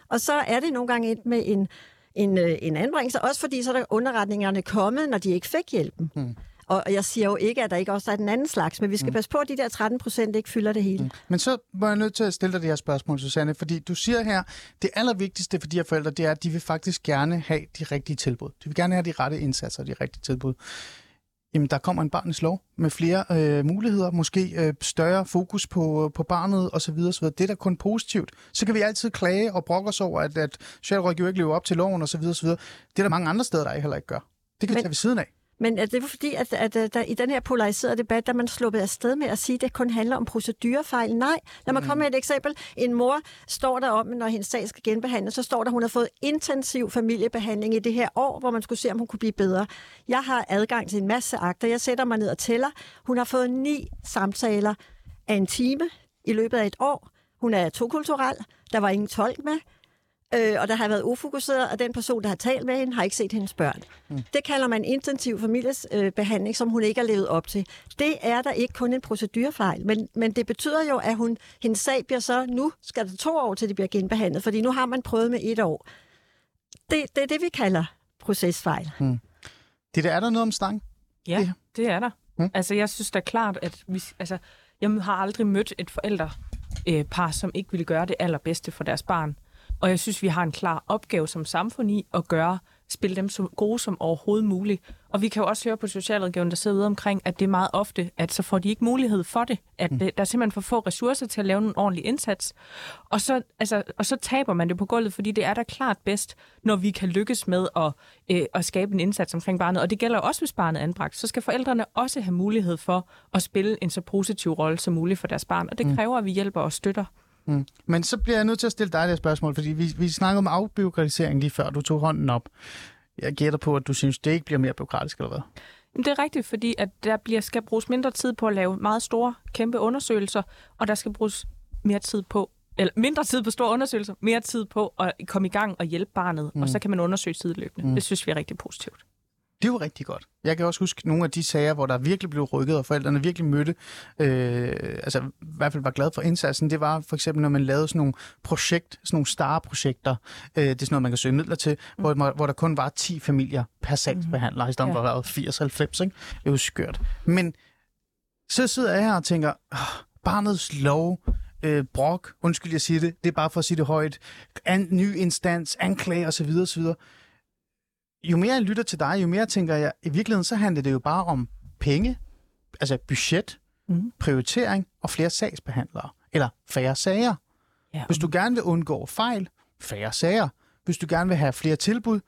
Og så er det nogle gange endt med en, en, øh, en anbringelse, også fordi så er der underretningerne kommet, når de ikke fik hjælpen. Mm. Og jeg siger jo ikke, at der ikke også er den anden slags, men vi skal mm. passe på, at de der 13 procent ikke fylder det hele. Mm. Men så var jeg nødt til at stille dig det her spørgsmål, Susanne, fordi du siger her, det allervigtigste for de her forældre, det er, at de vil faktisk gerne have de rigtige tilbud. De vil gerne have de rette indsatser og de rigtige tilbud. Jamen, der kommer en barnets lov med flere øh, muligheder, måske øh, større fokus på, på barnet osv. osv. Det er da kun positivt. Så kan vi altid klage og brokke os over, at, at socialrådgiver ikke lever op til loven osv. osv. Det er der mange andre steder, der heller ikke gør. Det kan vi Men- tage ved siden af. Men er det er fordi, at, at, at der, i den her polariserede debat, der er man sluppet afsted med at sige, at det kun handler om procedurefejl? Nej. Lad mig komme med et eksempel. En mor står der om, når hendes sag skal genbehandles, så står der, at hun har fået intensiv familiebehandling i det her år, hvor man skulle se, om hun kunne blive bedre. Jeg har adgang til en masse akter. Jeg sætter mig ned og tæller. Hun har fået ni samtaler af en time i løbet af et år. Hun er tokulturel. Der var ingen tolk med. Øh, og der har været ufokuseret, og den person, der har talt med hende, har ikke set hendes børn. Mm. Det kalder man intensiv familiesbehandling, øh, behandling, som hun ikke har levet op til. Det er der ikke kun en procedurfejl, men, men det betyder jo, at hun, hendes sag bliver så, nu skal der to år til, det bliver genbehandlet, fordi nu har man prøvet med et år. Det, det er det, vi kalder procesfejl. Det der er der noget om stang. Ja, Det- det er der. Mm. Mm. Altså, jeg synes da klart, at vi, altså, jeg har aldrig mødt et forældre, øh, par, som ikke ville gøre det allerbedste for deres barn. Og jeg synes, vi har en klar opgave som samfund i at gøre, spille dem så gode som overhovedet muligt. Og vi kan jo også høre på socialrådgiveren, der sidder ude omkring, at det er meget ofte, at så får de ikke mulighed for det. At mm. der er simpelthen for få ressourcer til at lave en ordentlig indsats. Og så, altså, og så taber man det på gulvet, fordi det er da klart bedst, når vi kan lykkes med at, øh, at skabe en indsats omkring barnet. Og det gælder også, hvis barnet er anbragt. Så skal forældrene også have mulighed for at spille en så positiv rolle som muligt for deres barn. Og det kræver, at vi hjælper og støtter. Mm. Men så bliver jeg nødt til at stille dig det spørgsmål, fordi vi, vi snakkede om afbiokratisering lige før du tog hånden op. Jeg gætter på, at du synes, det ikke bliver mere byråkratisk, eller hvad? Det er rigtigt, fordi at der bliver, skal bruges mindre tid på at lave meget store, kæmpe undersøgelser, og der skal bruges mere tid på, eller mindre tid på store undersøgelser, mere tid på at komme i gang og hjælpe barnet, mm. og så kan man undersøge sideløbende. Mm. Det synes vi er rigtig positivt. Det er jo rigtig godt. Jeg kan også huske nogle af de sager, hvor der virkelig blev rykket, og forældrene virkelig mødte, øh, altså i hvert fald var glad for indsatsen. Det var for eksempel, når man lavede sådan nogle projekt, sådan nogle star-projekter. Øh, det er sådan noget, man kan søge midler til, mm. hvor, hvor der kun var 10 familier per sagsbehandler, mm. i stedet Ja. for at være 80-90. Ikke? Det er jo skørt. Men så sidder jeg her og tænker, oh, barnets lov, øh, brok, undskyld, jeg siger det, det er bare for at sige det højt, an, ny instans, anklage osv. osv jo mere jeg lytter til dig, jo mere tænker jeg, i virkeligheden så handler det jo bare om penge, altså budget, Mhm. prioritering og flere sagsbehandlere, eller færre sager. Ja, Hvis du gerne vil undgå fejl, færre sager. Hvis du gerne vil have flere tilbud,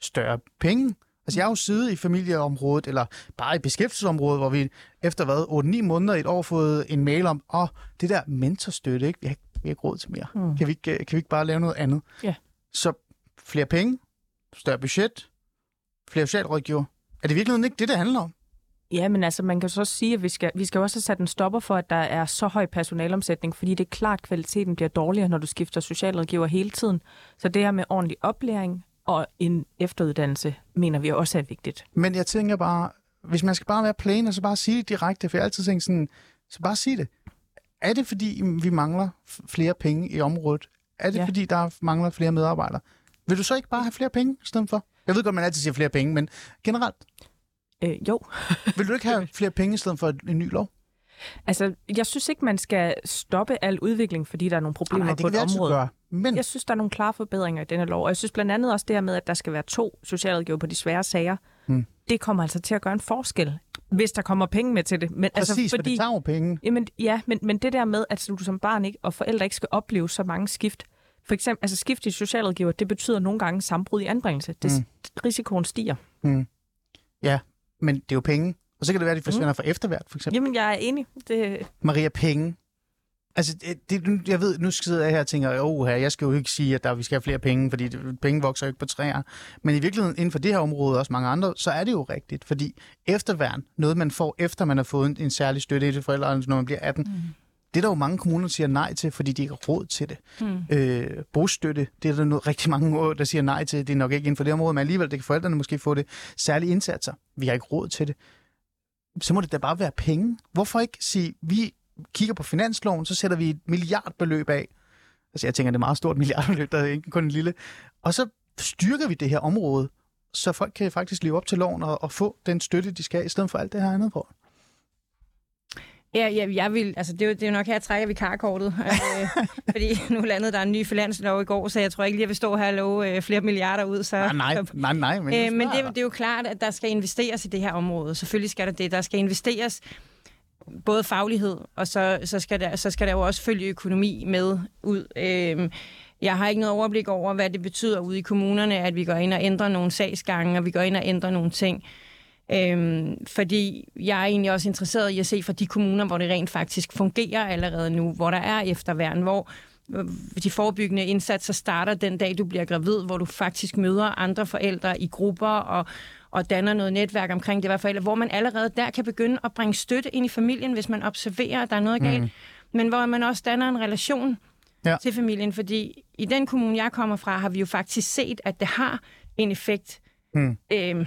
større penge. Altså jeg har jo siddet i familieområdet, eller bare i beskæftigelsesområdet, hvor vi efter hvad, 8-9 måneder i et år fået en mail om, åh, oh, det der mentorstøtte, ikke? Vi, har, vi har ikke råd til mere. Mm. Kan, vi ikke, kan vi ikke bare lave noget andet? Ja. Så flere penge, større budget, flere socialrådgiver. Er det virkelig ikke det, det handler om? Ja, men altså, man kan så sige, at vi skal, vi skal også have sat en stopper for, at der er så høj personalomsætning, fordi det er klart, at kvaliteten bliver dårligere, når du skifter socialrådgiver hele tiden. Så det her med ordentlig oplæring og en efteruddannelse, mener vi også er vigtigt. Men jeg tænker bare, hvis man skal bare være plain, og så bare sige det direkte, for jeg altid tænkt sådan, så bare sige det. Er det fordi, vi mangler flere penge i området? Er det Ja. fordi, der mangler flere medarbejdere? Vil du så ikke bare have flere penge i stedet for? Jeg ved godt, man altid siger flere penge, men generelt, Øh, jo, [laughs] vil du ikke have flere penge i stedet for en ny lov? altså, jeg synes ikke, man skal stoppe al udvikling, fordi der er nogle problemer Nej, på det et område. gøre. Men Jeg synes, der er nogle klare forbedringer i denne lov, og jeg synes blandt andet også det her med, at der skal være to socialrådgiver på de svære sager. Hmm. Det kommer altså til at gøre en forskel, hvis der kommer penge med til det. Men, præcis, altså, fordi... for det tager jo penge. Jamen, ja, men, men det der med, at du som barn ikke, og forældre ikke skal opleve så mange skift. For eksempel, altså skift i socialrådgiver, det betyder nogle gange sammenbrud i anbringelse. Det, Mm. mm. Risikoen stiger. Ja, men det er jo penge. Og så kan det være, at de forsvinder mm. for eftervært, for eksempel. Jamen, jeg er enig. Det, Maria, penge. Altså, det, det, jeg ved, nu sidder jeg her og tænker, åh, jeg skal jo ikke sige, at der, vi skal have flere penge, fordi det, penge vokser jo ikke på træer. Men i virkeligheden, inden for det her område, og også mange andre, så er det jo rigtigt, fordi efterværn, noget man får, efter man har fået en, en særlig støtte i det forældre, når man bliver 18, mm. Det er der jo mange kommuner, der siger nej til, fordi de ikke har råd til det. Mm. Øh, bostøtte, det er der noget, rigtig mange, der siger nej til. Det er nok ikke inden for det område, men alligevel, det kan forældrene måske få det. Særlige indsatser. Vi har ikke råd til det. Så må det da bare være penge. Hvorfor ikke sige, vi kigger på finansloven, så sætter vi et milliardbeløb af. Altså jeg tænker, det er et meget stort milliardbeløb, der er ikke kun en lille. Og så styrker vi det her område, så folk kan faktisk leve op til loven og, og få den støtte, de skal, i stedet for alt det her andet på. Ja, ja, jeg vil, altså det er, jo, det er jo nok her, jeg trækker vikarkortet. øh, [laughs] fordi nu landede der en ny finanslov i går, så jeg tror ikke lige, jeg vil stå her og love øh, flere milliarder ud. Så, Nej, nej, nej, nej. Men, øh, men det, det er jo klart, at der skal investeres i det her område. Selvfølgelig skal der det. Der skal investeres både faglighed, og så, så, skal, der, så skal der jo også følge økonomi med ud. Øh, jeg har ikke noget overblik over, hvad det betyder ude i kommunerne, at vi går ind og ændrer nogle sagsgange, og vi går ind og ændrer nogle ting. Øhm, fordi jeg er egentlig også interesseret i at se fra de kommuner, hvor det rent faktisk fungerer allerede nu, hvor der er efterværn, hvor øh, de forebyggende indsatser starter den dag, du bliver gravid, hvor du faktisk møder andre forældre i grupper og, og danner noget netværk omkring det forældre, hvor man allerede der kan begynde at bringe støtte ind i familien, hvis man observerer, at der er noget galt, mm. men hvor man også danner en relation ja. til familien, fordi i den kommune, jeg kommer fra, har vi jo faktisk set, at det har en effekt. Mm. Øhm,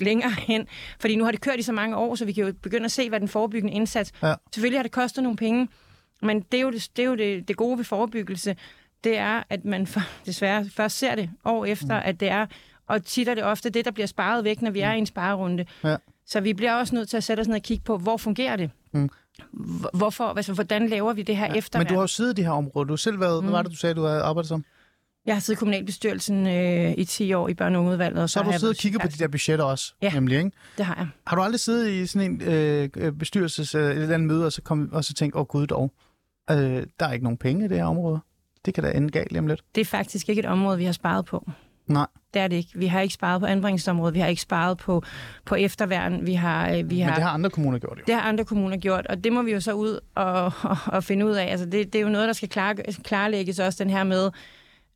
længere [laughs] hen. Fordi nu har det kørt i så mange år, så vi kan jo begynde at se, hvad den forebyggende indsats... Ja. Selvfølgelig har det kostet nogle penge, men det er jo det, det, er jo det, det gode ved forebyggelse. Det er, at man [laughs] for, desværre først ser det år efter, mm. at det er... Og tit er det ofte det, der bliver sparet væk, når vi er i en sparerunde. Ja. Så vi bliver også nødt til at sætte os ned og kigge på, hvor fungerer det? Mm. Hvor- Hvorfor, altså, hvordan laver vi det her ja. efter? Men du har jo siddet i det her område. Du har selv været, mm. hvad var det, du sagde, du havde arbejdet som? Jeg har siddet i kommunalbestyrelsen øh, i 10 år i børne- og ungeudvalget. Og Så har du siddet og kigget på de der budgetter også, Ja. nemlig, ikke? Det har jeg. Har du aldrig siddet i sådan en øh, øh, bestyrelses øh, eller andet møde, og så, kom, og så tænkt, åh oh, gud dog, øh, der er ikke nogen penge i det her område. Det kan da ende galt lige om lidt. Det er faktisk ikke et område, vi har sparet på. Nej, Det er det ikke. Vi har ikke sparet på anbringelsesområdet, vi har ikke sparet på, på efterværn, vi har, øh, vi men har, det har andre kommuner gjort jo. det har andre kommuner gjort, og det må vi jo så ud og, og, og finde ud af. Altså det, det er jo noget, der skal klar, klarlægges også, den her med,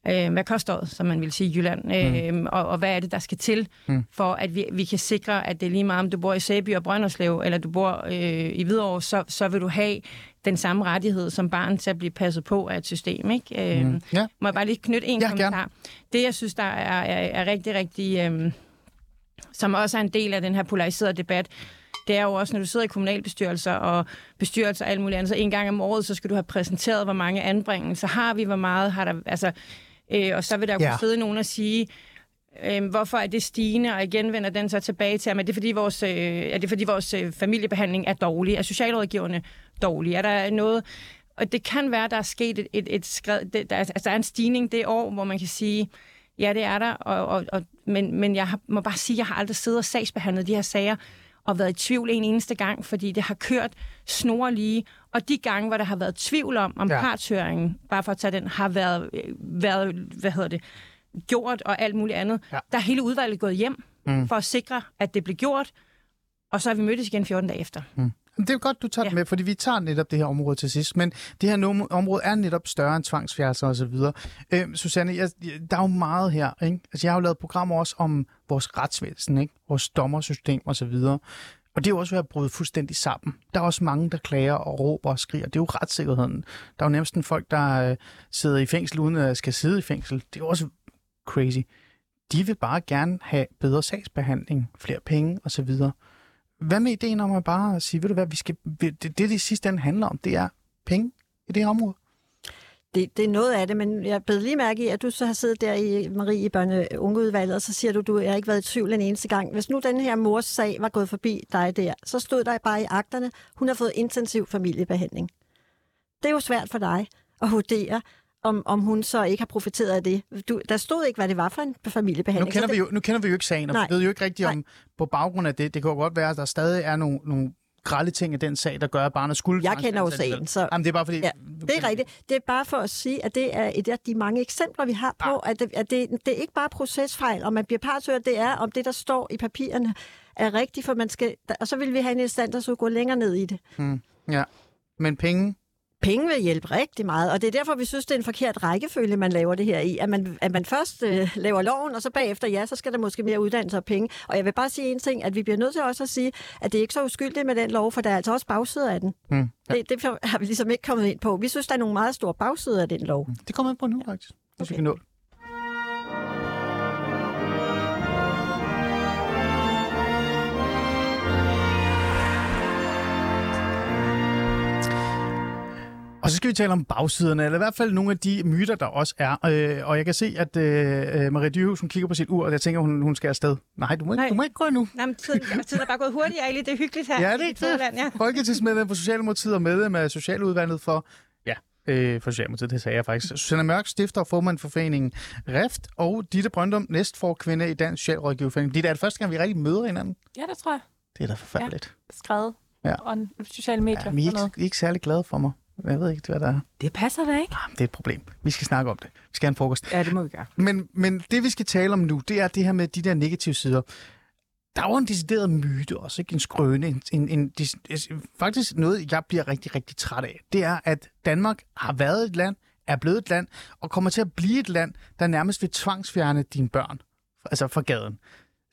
øh, hvad koster det, som man vil sige i Jylland, øh, og, og hvad er det, der skal til, Mm. for at vi, vi kan sikre, at det er lige meget, om du bor i Sæby og Brønderslev, eller du bor øh, i Hvidovre, så, så vil du have den samme rettighed som barn til at blive passet på af et system. Ikke? Øh, Mm. Ja, må jeg bare lige knytte en Ja, kommentar? Det, jeg synes, der er, er, er rigtig, rigtig... Øhm, som også er en del af den her polariserede debat, det er jo også, når du sidder i kommunalbestyrelser og bestyrelser og alt muligt andet, så en gang om året, så skal du have præsenteret, hvor mange anbringelser har vi, hvor meget har der... Altså, øh, og så vil der Ja. kunne sidde nogen og sige, øh, hvorfor er det stigende, og igen vender den så tilbage til, at er det fordi vores, øh, er det fordi vores øh, familiebehandling er dårlig? Er socialrådgiverne dårlige? Er der noget... Og det kan være, der er sket et, et, et skred, det, der, er- altså, der er en stigning det år, hvor man kan sige, ja, det er der, og, og, og, men, men jeg har, må bare sige, at jeg har aldrig siddet og sagsbehandlet de her sager, og været i tvivl en eneste gang, fordi det har kørt snorlige. Og de gange, hvor der har været tvivl om, om Ja. partshøringen, bare for at tage den, har været, været hvad hedder det, gjort og alt muligt andet, Ja. der er hele udvalget gået hjem Mm. for at sikre, at det blev gjort, og så har vi mødtes igen 14 dage efter. Men det er jo godt, du tager ja. det med, fordi vi tager netop det her område til sidst. Men det her område er netop større end så videre. Øh, Susanne, jeg, der er jo meget her. Ikke? Altså, jeg har jo lavet programmer også om vores retsvæsen, ikke? vores dommersystem og så videre. Og det er jo også ved at bryde fuldstændig sammen. Der er også mange, der klager og råber og skriger. Det er jo retssikkerheden. Der er jo nærmest en folk, der øh, sidder i fængsel, uden at skal sidde i fængsel. Det er jo også crazy. De vil bare gerne have bedre sagsbehandling, flere penge og så videre. Hvad med ideen om at bare sige, ved du hvad, vi skal, det, det, det sidste ende handler om, det er penge i det her område. Det, det er noget af det, men jeg bed lige mærke i, at du så har siddet der i Marie i børne- og ungeudvalget, og så siger du, du har ikke været i tvivl en eneste gang. Hvis nu den her mors sag var gået forbi dig der, så stod der bare i akterne, hun har fået intensiv familiebehandling. Det er jo svært for dig at vurdere, om, om hun så ikke har profiteret af det. Du, der stod ikke, hvad det var for en Nu familiebehandling. kender, så vi det, jo, nu kender vi jo ikke sagen, og Nej. vi ved jo ikke rigtigt Nej. om, på baggrund af det, det kan jo godt være, at der stadig er nogle, nogle grælde ting i den sag, der gør, at barnet skulle... Jeg kender jo sagen, så- Jamen, det er bare fordi... Ja, det er rigtigt. Det er bare for at sige, at det er et af de mange eksempler, vi har på, Ah. at, det, at det, det er ikke bare procesfejl, og man bliver partshørt, det er, om det, der står i papirerne, er rigtigt, for man skal... Og så vil vi have en instans, der skulle gå længere ned i det. Ja. Men penge... Penge vil hjælpe rigtig meget, og det er derfor, vi synes, det er en forkert rækkefølge, man laver det her i. At man, at man først øh, laver loven, og så bagefter, ja, så skal der måske mere uddannelse og penge. Og jeg vil bare sige en ting, at vi bliver nødt til også at sige, at det er ikke så uskyldigt med den lov, for der er altså også bagsider af den. Hmm. Ja. Det, det har vi ligesom ikke kommet ind på. Vi synes, der er nogle meget store bagsider af den lov. Det kommer ind på nu, faktisk. Hvis vi Okay. kan nå det. Og så skal vi tale om bagsiderne, eller i hvert fald nogle af de myter, der også er. Øh, og jeg kan se, at øh, Marie Dyrhus, hun kigger på sit ur, og jeg tænker, hun, hun skal afsted. Nej, du må, ikke, Nej. du må ikke gå nu. Nej, men tiden, [laughs] tiden er bare gået hurtigt, Ali. Det er hyggeligt her. Ja, det er i Fædreland, ja. det. Folketingsmedlem for Socialdemokratiet og medlem af Socialudvalget for, ja, øh, for Socialdemokratiet, det sagde jeg faktisk. Susanne Mørk, stifter og formand for foreningen REFT, og Ditte Brøndum, næstforkvinde i Dansk Socialrådgiverforening. Ditte, er det første gang, vi rigtig møder hinanden? Ja, det tror jeg. Det er da forfærdeligt. Skrevet. Ja. Og sociale medier. Ja, men I er og noget. ikke, I er ikke særlig glade for mig. Jeg ved ikke, hvad der er. Det passer da ikke. Ah, Det er et problem. Vi skal snakke om det. Vi skal have en frokost. Ja, det må vi gøre. Men, men det, vi skal tale om nu, det er det her med de der negative sider. Der er jo en decideret myte også, ikke? En skrøne. En, en, en, dis- faktisk noget, jeg bliver rigtig, rigtig træt af. Det er, at Danmark har været et land, er blevet et land, og kommer til at blive et land, der nærmest vil tvangsfjerne dine børn. Altså fra gaden.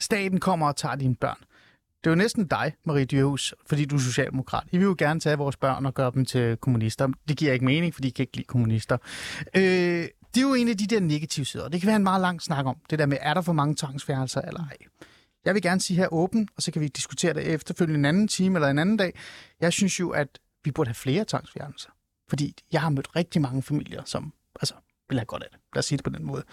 Staten kommer og tager dine børn. Det er jo næsten dig, Marie Dyrhus, fordi du er socialdemokrat. I vil jo gerne tage vores børn og gøre dem til kommunister. Det giver ikke mening, fordi I kan ikke lide kommunister. Øh, det er jo en af de der negative sider. Det kan være en meget lang snak om. Det der med, er der for mange tvangsfjernelser eller ej? Jeg vil gerne sige her åben, og så kan vi diskutere det efterfølgende en anden time eller en anden dag. Jeg synes jo, at vi burde have flere tvangsfjernelser. Fordi jeg har mødt rigtig mange familier, som altså, vil have godt af det. Lad os sige det på den måde.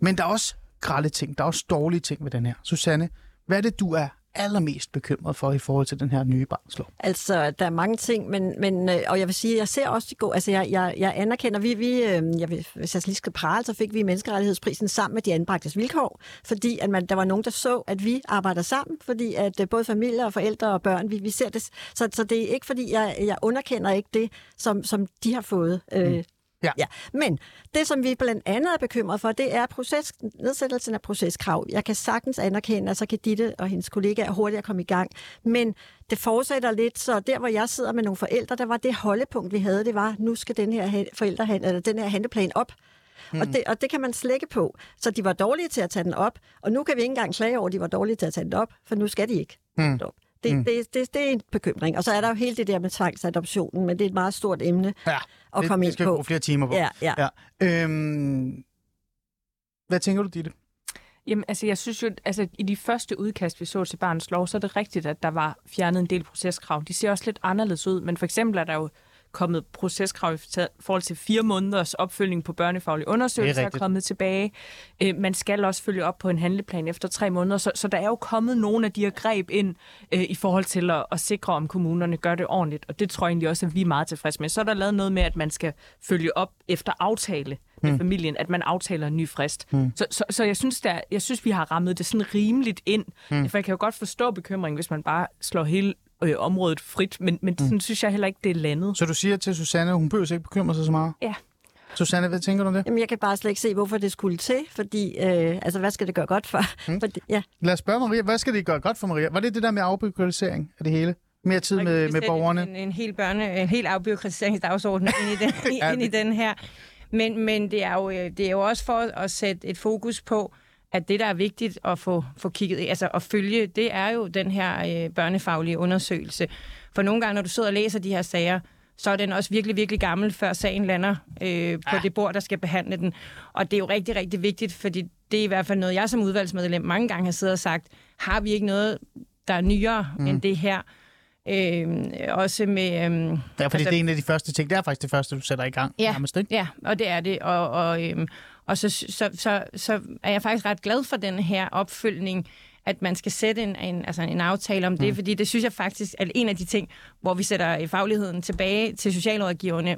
Men der er også grælde ting. Der er også dårlige ting ved den her. Susanne, hvad er det, du er allermest bekymret for i forhold til den her nye barnslov? Altså, der er mange ting, men, men øh, og jeg vil sige, jeg ser også de gode, altså jeg, jeg, jeg anerkender, vi, vi øh, jeg vil, hvis jeg lige skal prale, så fik vi menneskerettighedsprisen sammen med de anbragtes vilkår, fordi at man, der var nogen, der så, at vi arbejder sammen, fordi at øh, både familier og forældre og børn, vi, vi ser det, så, så det er ikke fordi, jeg, jeg underkender ikke det, som, som de har fået. Øh, mm. Ja. ja. Men det, som vi blandt andet er bekymret for, det er proces, nedsættelsen af proceskrav. Jeg kan sagtens anerkende, at så kan Ditte og hendes kollegaer hurtigere komme i gang. Men det fortsætter lidt, så der, hvor jeg sidder med nogle forældre, der var det holdepunkt, vi havde, det var, nu skal den her forældre, eller den her handleplan op. Mm. Og, det, og det kan man slække på. Så de var dårlige til at tage den op, og nu kan vi ikke engang klage over, at de var dårlige til at tage den op, for nu skal de ikke op. Det, mm. det, det, det er en bekymring. Og så er der jo hele det der med tvangsadoptionen, men det er et meget stort emne Ja, at det, komme det ind skal vi på. bruge flere timer på. Ja, ja. ja. Øhm, hvad tænker du, Ditte? Jamen, altså, jeg synes jo, altså, i de første udkast, vi så til Barnets Lov, så er det rigtigt, at der var fjernet en del proceskrav. De ser også lidt anderledes ud, men for eksempel er der jo kommet proceskrav i forhold til fire måneders opfølgning på børnefaglige undersøgelser, er rigtigt. kommet tilbage. Øh, man skal også følge op på en handleplan efter tre måneder, så, så der er jo kommet nogle af de her greb ind øh, i forhold til at, at sikre, om kommunerne gør det ordentligt, og det tror jeg egentlig også, at vi er meget tilfredse med. Så er der lavet noget med, at man skal følge op efter aftale med familien, at man aftaler en ny frist. Så, så, så jeg, synes, der, jeg synes, vi har rammet det sådan rimeligt ind. For jeg kan jo godt forstå bekymringen, hvis man bare slår hele øh, området frit, men, men sådan synes jeg heller ikke, det er landet. Så du siger til Susanne, at hun behøver ikke bekymre sig så meget? Ja. Susanne, hvad tænker du om det? Jamen, jeg kan bare slet ikke se, hvorfor det skulle til, fordi, øh, altså, hvad skal det gøre godt for? Mm. [laughs] fordi ja. Lad os spørge Maria, hvad skal det gøre godt for Maria? Var det det der med afbyråkratisering af det hele? Mere tid med, med borgerne? En, en hel børne, en hel afbiokratiseringsdagsorden ind i den, [laughs] Ja, ind i den her. Men, men det, er jo, øh, det er jo også for at sætte et fokus på, at det, der er vigtigt at få, få kigget, altså at følge, det er jo den her øh, børnefaglige undersøgelse. For nogle gange, når du sidder og læser de her sager, så er den også virkelig, virkelig gammel, før sagen lander øh, på det bord, der skal behandle den. Og det er jo rigtig, rigtig vigtigt, fordi det er i hvert fald noget, jeg som udvalgsmedlem mange gange har siddet og sagt, har vi ikke noget, der er nyere mm. end det her? Øh, også med... Øh, Ja, fordi altså- det er en af de første ting. Det er faktisk det første, du sætter i gang. Ja. Nærmest, ikke? Ja, og det er det. Og, og, øhm, og så, så, så, så er jeg faktisk ret glad for den her opfølgning, at man skal sætte en, en, altså en aftale om det, mm. fordi det synes jeg faktisk er en af de ting, hvor vi sætter øh, fagligheden tilbage til socialrådgiverne.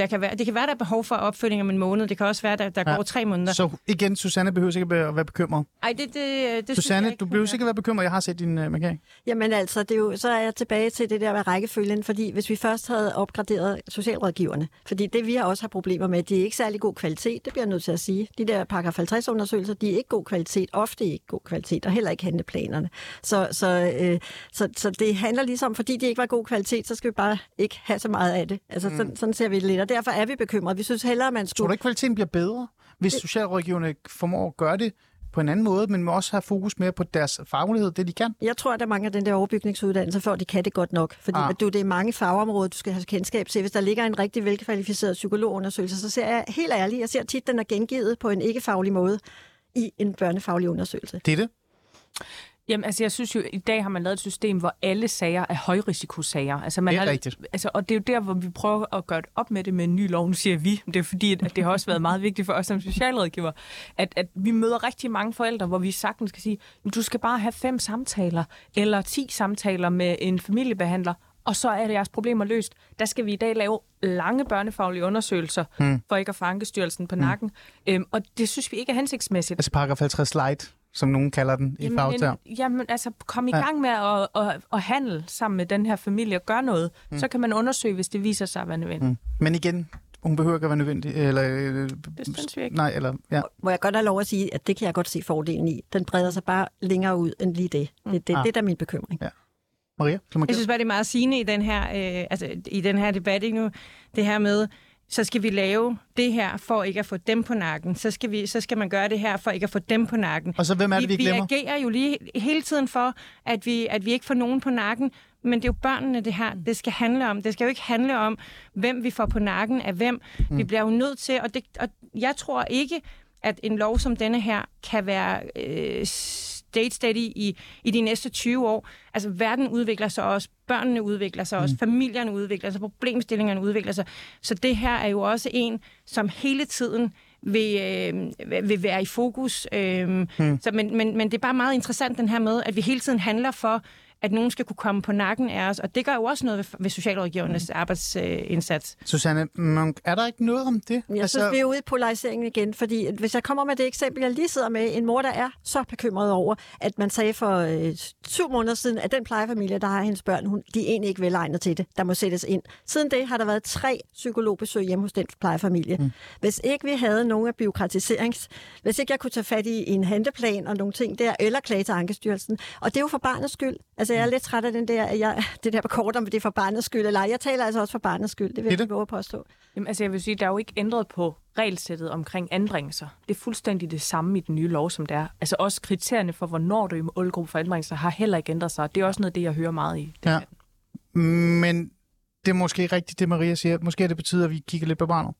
Øh, der kan være, det kan være, der er behov for opfølging om en måned. Det kan også være, der, der Ja. går tre måneder. Så igen, Susanne behøver ikke at være bekymret. Ej, det, det, det jeg Susanne, ikke, du behøver ikke at være bekymret. Jeg har set din uh, markering. Jamen altså, det er jo, så er jeg tilbage til det der med rækkefølgen, fordi hvis vi først havde opgraderet socialrådgiverne, fordi det vi også har problemer med, de er ikke særlig god kvalitet, det bliver jeg nødt til at sige. De der paragraf 50 undersøgelser, de er ikke god kvalitet, ofte ikke god kvalitet, og heller ikke handleplanerne. Så, så, øh, så, så det handler ligesom, fordi de ikke var god kvalitet, så skal vi bare ikke have så meget af det. Altså mm. sådan, sådan ser vi det lidt, og derfor er vi bekymrede. Vi synes hellere, at man Tror skulle... du ikke, kvaliteten bliver bedre, hvis socialrådgiverne formår at gøre det på en anden måde, men også have fokus mere på deres faglighed, det de kan? Jeg tror, at der mangler den der overbygningsuddannelse, at de kan det godt nok. Fordi Ah. ah. at du, det er mange fagområder, du skal have kendskab til. Hvis der ligger en rigtig velkvalificeret psykologundersøgelse, så ser jeg helt ærligt, jeg ser tit, den er gengivet på en ikke-faglig måde i en børnefaglig undersøgelse. Det er det. Jamen, altså, jeg synes jo, i dag har man lavet et system, hvor alle sager er højrisikosager. Altså, man Det er har, rigtigt. Altså, og det er jo der, hvor vi prøver at gøre det op med det med en ny lov. Nu siger vi, det er fordi, at det har også været meget vigtigt for os som socialrådgiver, at, at vi møder rigtig mange forældre, hvor vi sagtens skal sige, du skal bare have fem samtaler, eller ti samtaler med en familiebehandler, og så er det jeres problemer løst. Der skal vi i dag lave lange børnefaglige undersøgelser, hmm. for ikke at få Ankestyrelsen på nakken. Øhm, og det synes vi ikke er hensigtsmæssigt. Altså paragraf 50 light, som nogen kalder den i fagterm. jamen, altså, kom i Ja. gang med at, at, at handle sammen med den her familie og gøre noget. Mm. Så kan man undersøge, hvis det viser sig at være nødvendigt. Mm. Men igen, hun behøver ikke at være nødvendig. Eller, øh, Det synes vi ikke. Nej, eller, ja. Hvor jeg godt har lov at sige, at det kan jeg godt se fordelen i. Den breder sig bare længere ud end lige det. Det, det, Ah. det er der min bekymring. Maria, kan man Jeg synes bare, det er meget sigende i den her, øh, altså, i den her debat ikke nu. Det her med, så skal vi lave det her for ikke at få dem på nakken. Så skal, vi, så skal man gøre det her for ikke at få dem på nakken. Og så hvem er det, vi vi glemmer? agerer jo lige hele tiden for, at vi, at vi ikke får nogen på nakken. Men det er jo børnene, det her, det skal handle om. Det skal jo ikke handle om, hvem vi får på nakken af hvem. Mm. Vi bliver jo nødt til, og, det, og jeg tror ikke, at en lov som denne her kan være øh, state steady i, i de næste 20 år. Altså, verden udvikler sig også, børnene udvikler sig også, familierne udvikler sig, problemstillingerne udvikler sig. Så det her er jo også en, som hele tiden vil, øh, vil være i fokus. Øh, hmm. så, men, men, men det er bare meget interessant den her med, at vi hele tiden handler for, at nogen skal kunne komme på nakken af os, og det gør jo også noget ved, ved socialrådgivernes arbejdsindsats. Susanne, Munk, er der ikke noget om det? Jeg altså, synes, vi er ude i polariseringen igen, fordi hvis jeg kommer med det eksempel, jeg lige sidder med, en mor, der er så bekymret over, at man sagde for øh, syv måneder siden, at den plejefamilie, der har hendes børn, hun, de er egentlig ikke velegnet til det, der må sættes ind. Siden det har der været tre psykologbesøg hjemme hos den plejefamilie. Mm. Hvis ikke vi havde nogen af byråkratiserings, hvis ikke jeg kunne tage fat i en handleplan og nogle ting der, eller klage til Ankestyrelsen, og det er jo for barnets skyld. Altså, jeg er lidt træt af den der, at jeg, det der på kort om, det er for barnets skyld, eller ej. jeg taler altså også for barnets skyld, det vil Det er jeg våge at påstå. Jamen, altså, jeg vil sige, der er jo ikke ændret på regelsættet omkring anbringelser. Det er fuldstændig det samme i den nye lov, som det er. Altså også kriterierne for, hvornår du er i målgruppe for anbringelser, har heller ikke ændret sig. Det er også noget af det, jeg hører meget i. Ja. Men det er måske rigtigt, det Maria siger. Måske er det tide, at vi kigger lidt på barnet.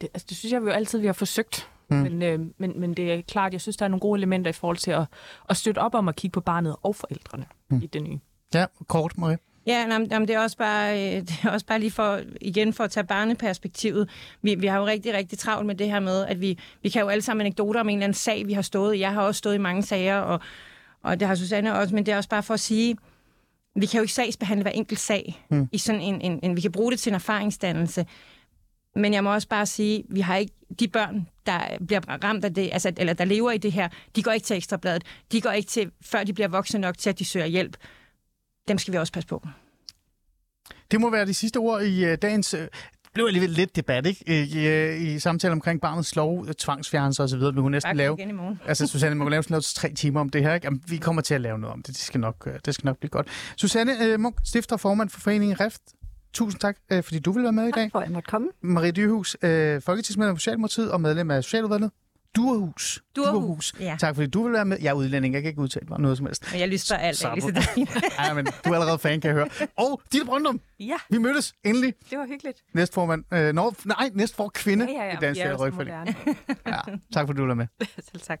Det, altså, det synes jeg jo altid, vi har forsøgt. Mm. Men, øh, men, men det er klart, jeg synes, der er nogle gode elementer i forhold til at, at støtte op om at kigge på barnet og forældrene Mm. i det nye. Ja, kort, Maria. Ja, nej, men- jamen, det, er også bare, øh, [laughs] det er også bare lige for, igen for at tage barneperspektivet. Vi, vi har jo rigtig, rigtig travlt med det her med, at vi, vi kan jo alle sammen anekdoter om en eller anden sag, vi har stået i. Jeg har også stået i mange sager, og, og det har Susanne også, men det er også bare for at sige, vi kan jo ikke sagsbehandle hver enkelt sag. Mm. I sådan en, en, en, vi kan bruge det til en erfaringsdannelse. Men jeg må også bare sige, vi har ikke de børn, der bliver ramt af det, altså, eller der lever i det her, de går ikke til ekstrabladet. De går ikke til, før de bliver voksne nok til, at de søger hjælp. Dem skal vi også passe på. Det må være de sidste ord i uh, dagens... Det blev alligevel lidt debat, ikke? I, uh, i samtale omkring barnets lov, øh, tvangsfjernelse og så videre. Vi kunne næsten lave... igen i morgen. Altså, [laughs] Susanne, kunne lave sådan noget tre timer om det her, ikke? Jamen, vi kommer til at lave noget om det. Det skal nok, øh, det skal nok blive godt. Susanne uh, Munk, stifter formand for foreningen REFT. Tusind tak, øh, fordi du vil være med i dag. For at jeg måtte komme. Marie Dyrhus, øh, folketingsmedlem for Socialdemokratiet og medlem af Socialudvalget. Durhus. Durhus, ja. Tak fordi du vil være med. Jeg er udlænding, jeg kan ikke udtale mig noget som helst. Men jeg lyster alt, Alice. [laughs] Ej, men du er allerede fan, kan jeg høre. Og Ditte Brøndum, Ja, vi mødtes endelig. det var hyggeligt. Næstformand. Øh, når, nej, næstfor kvinde Ja, ja, ja. i Dansk moderne. Ja, tak fordi du var med. [laughs] Selv tak.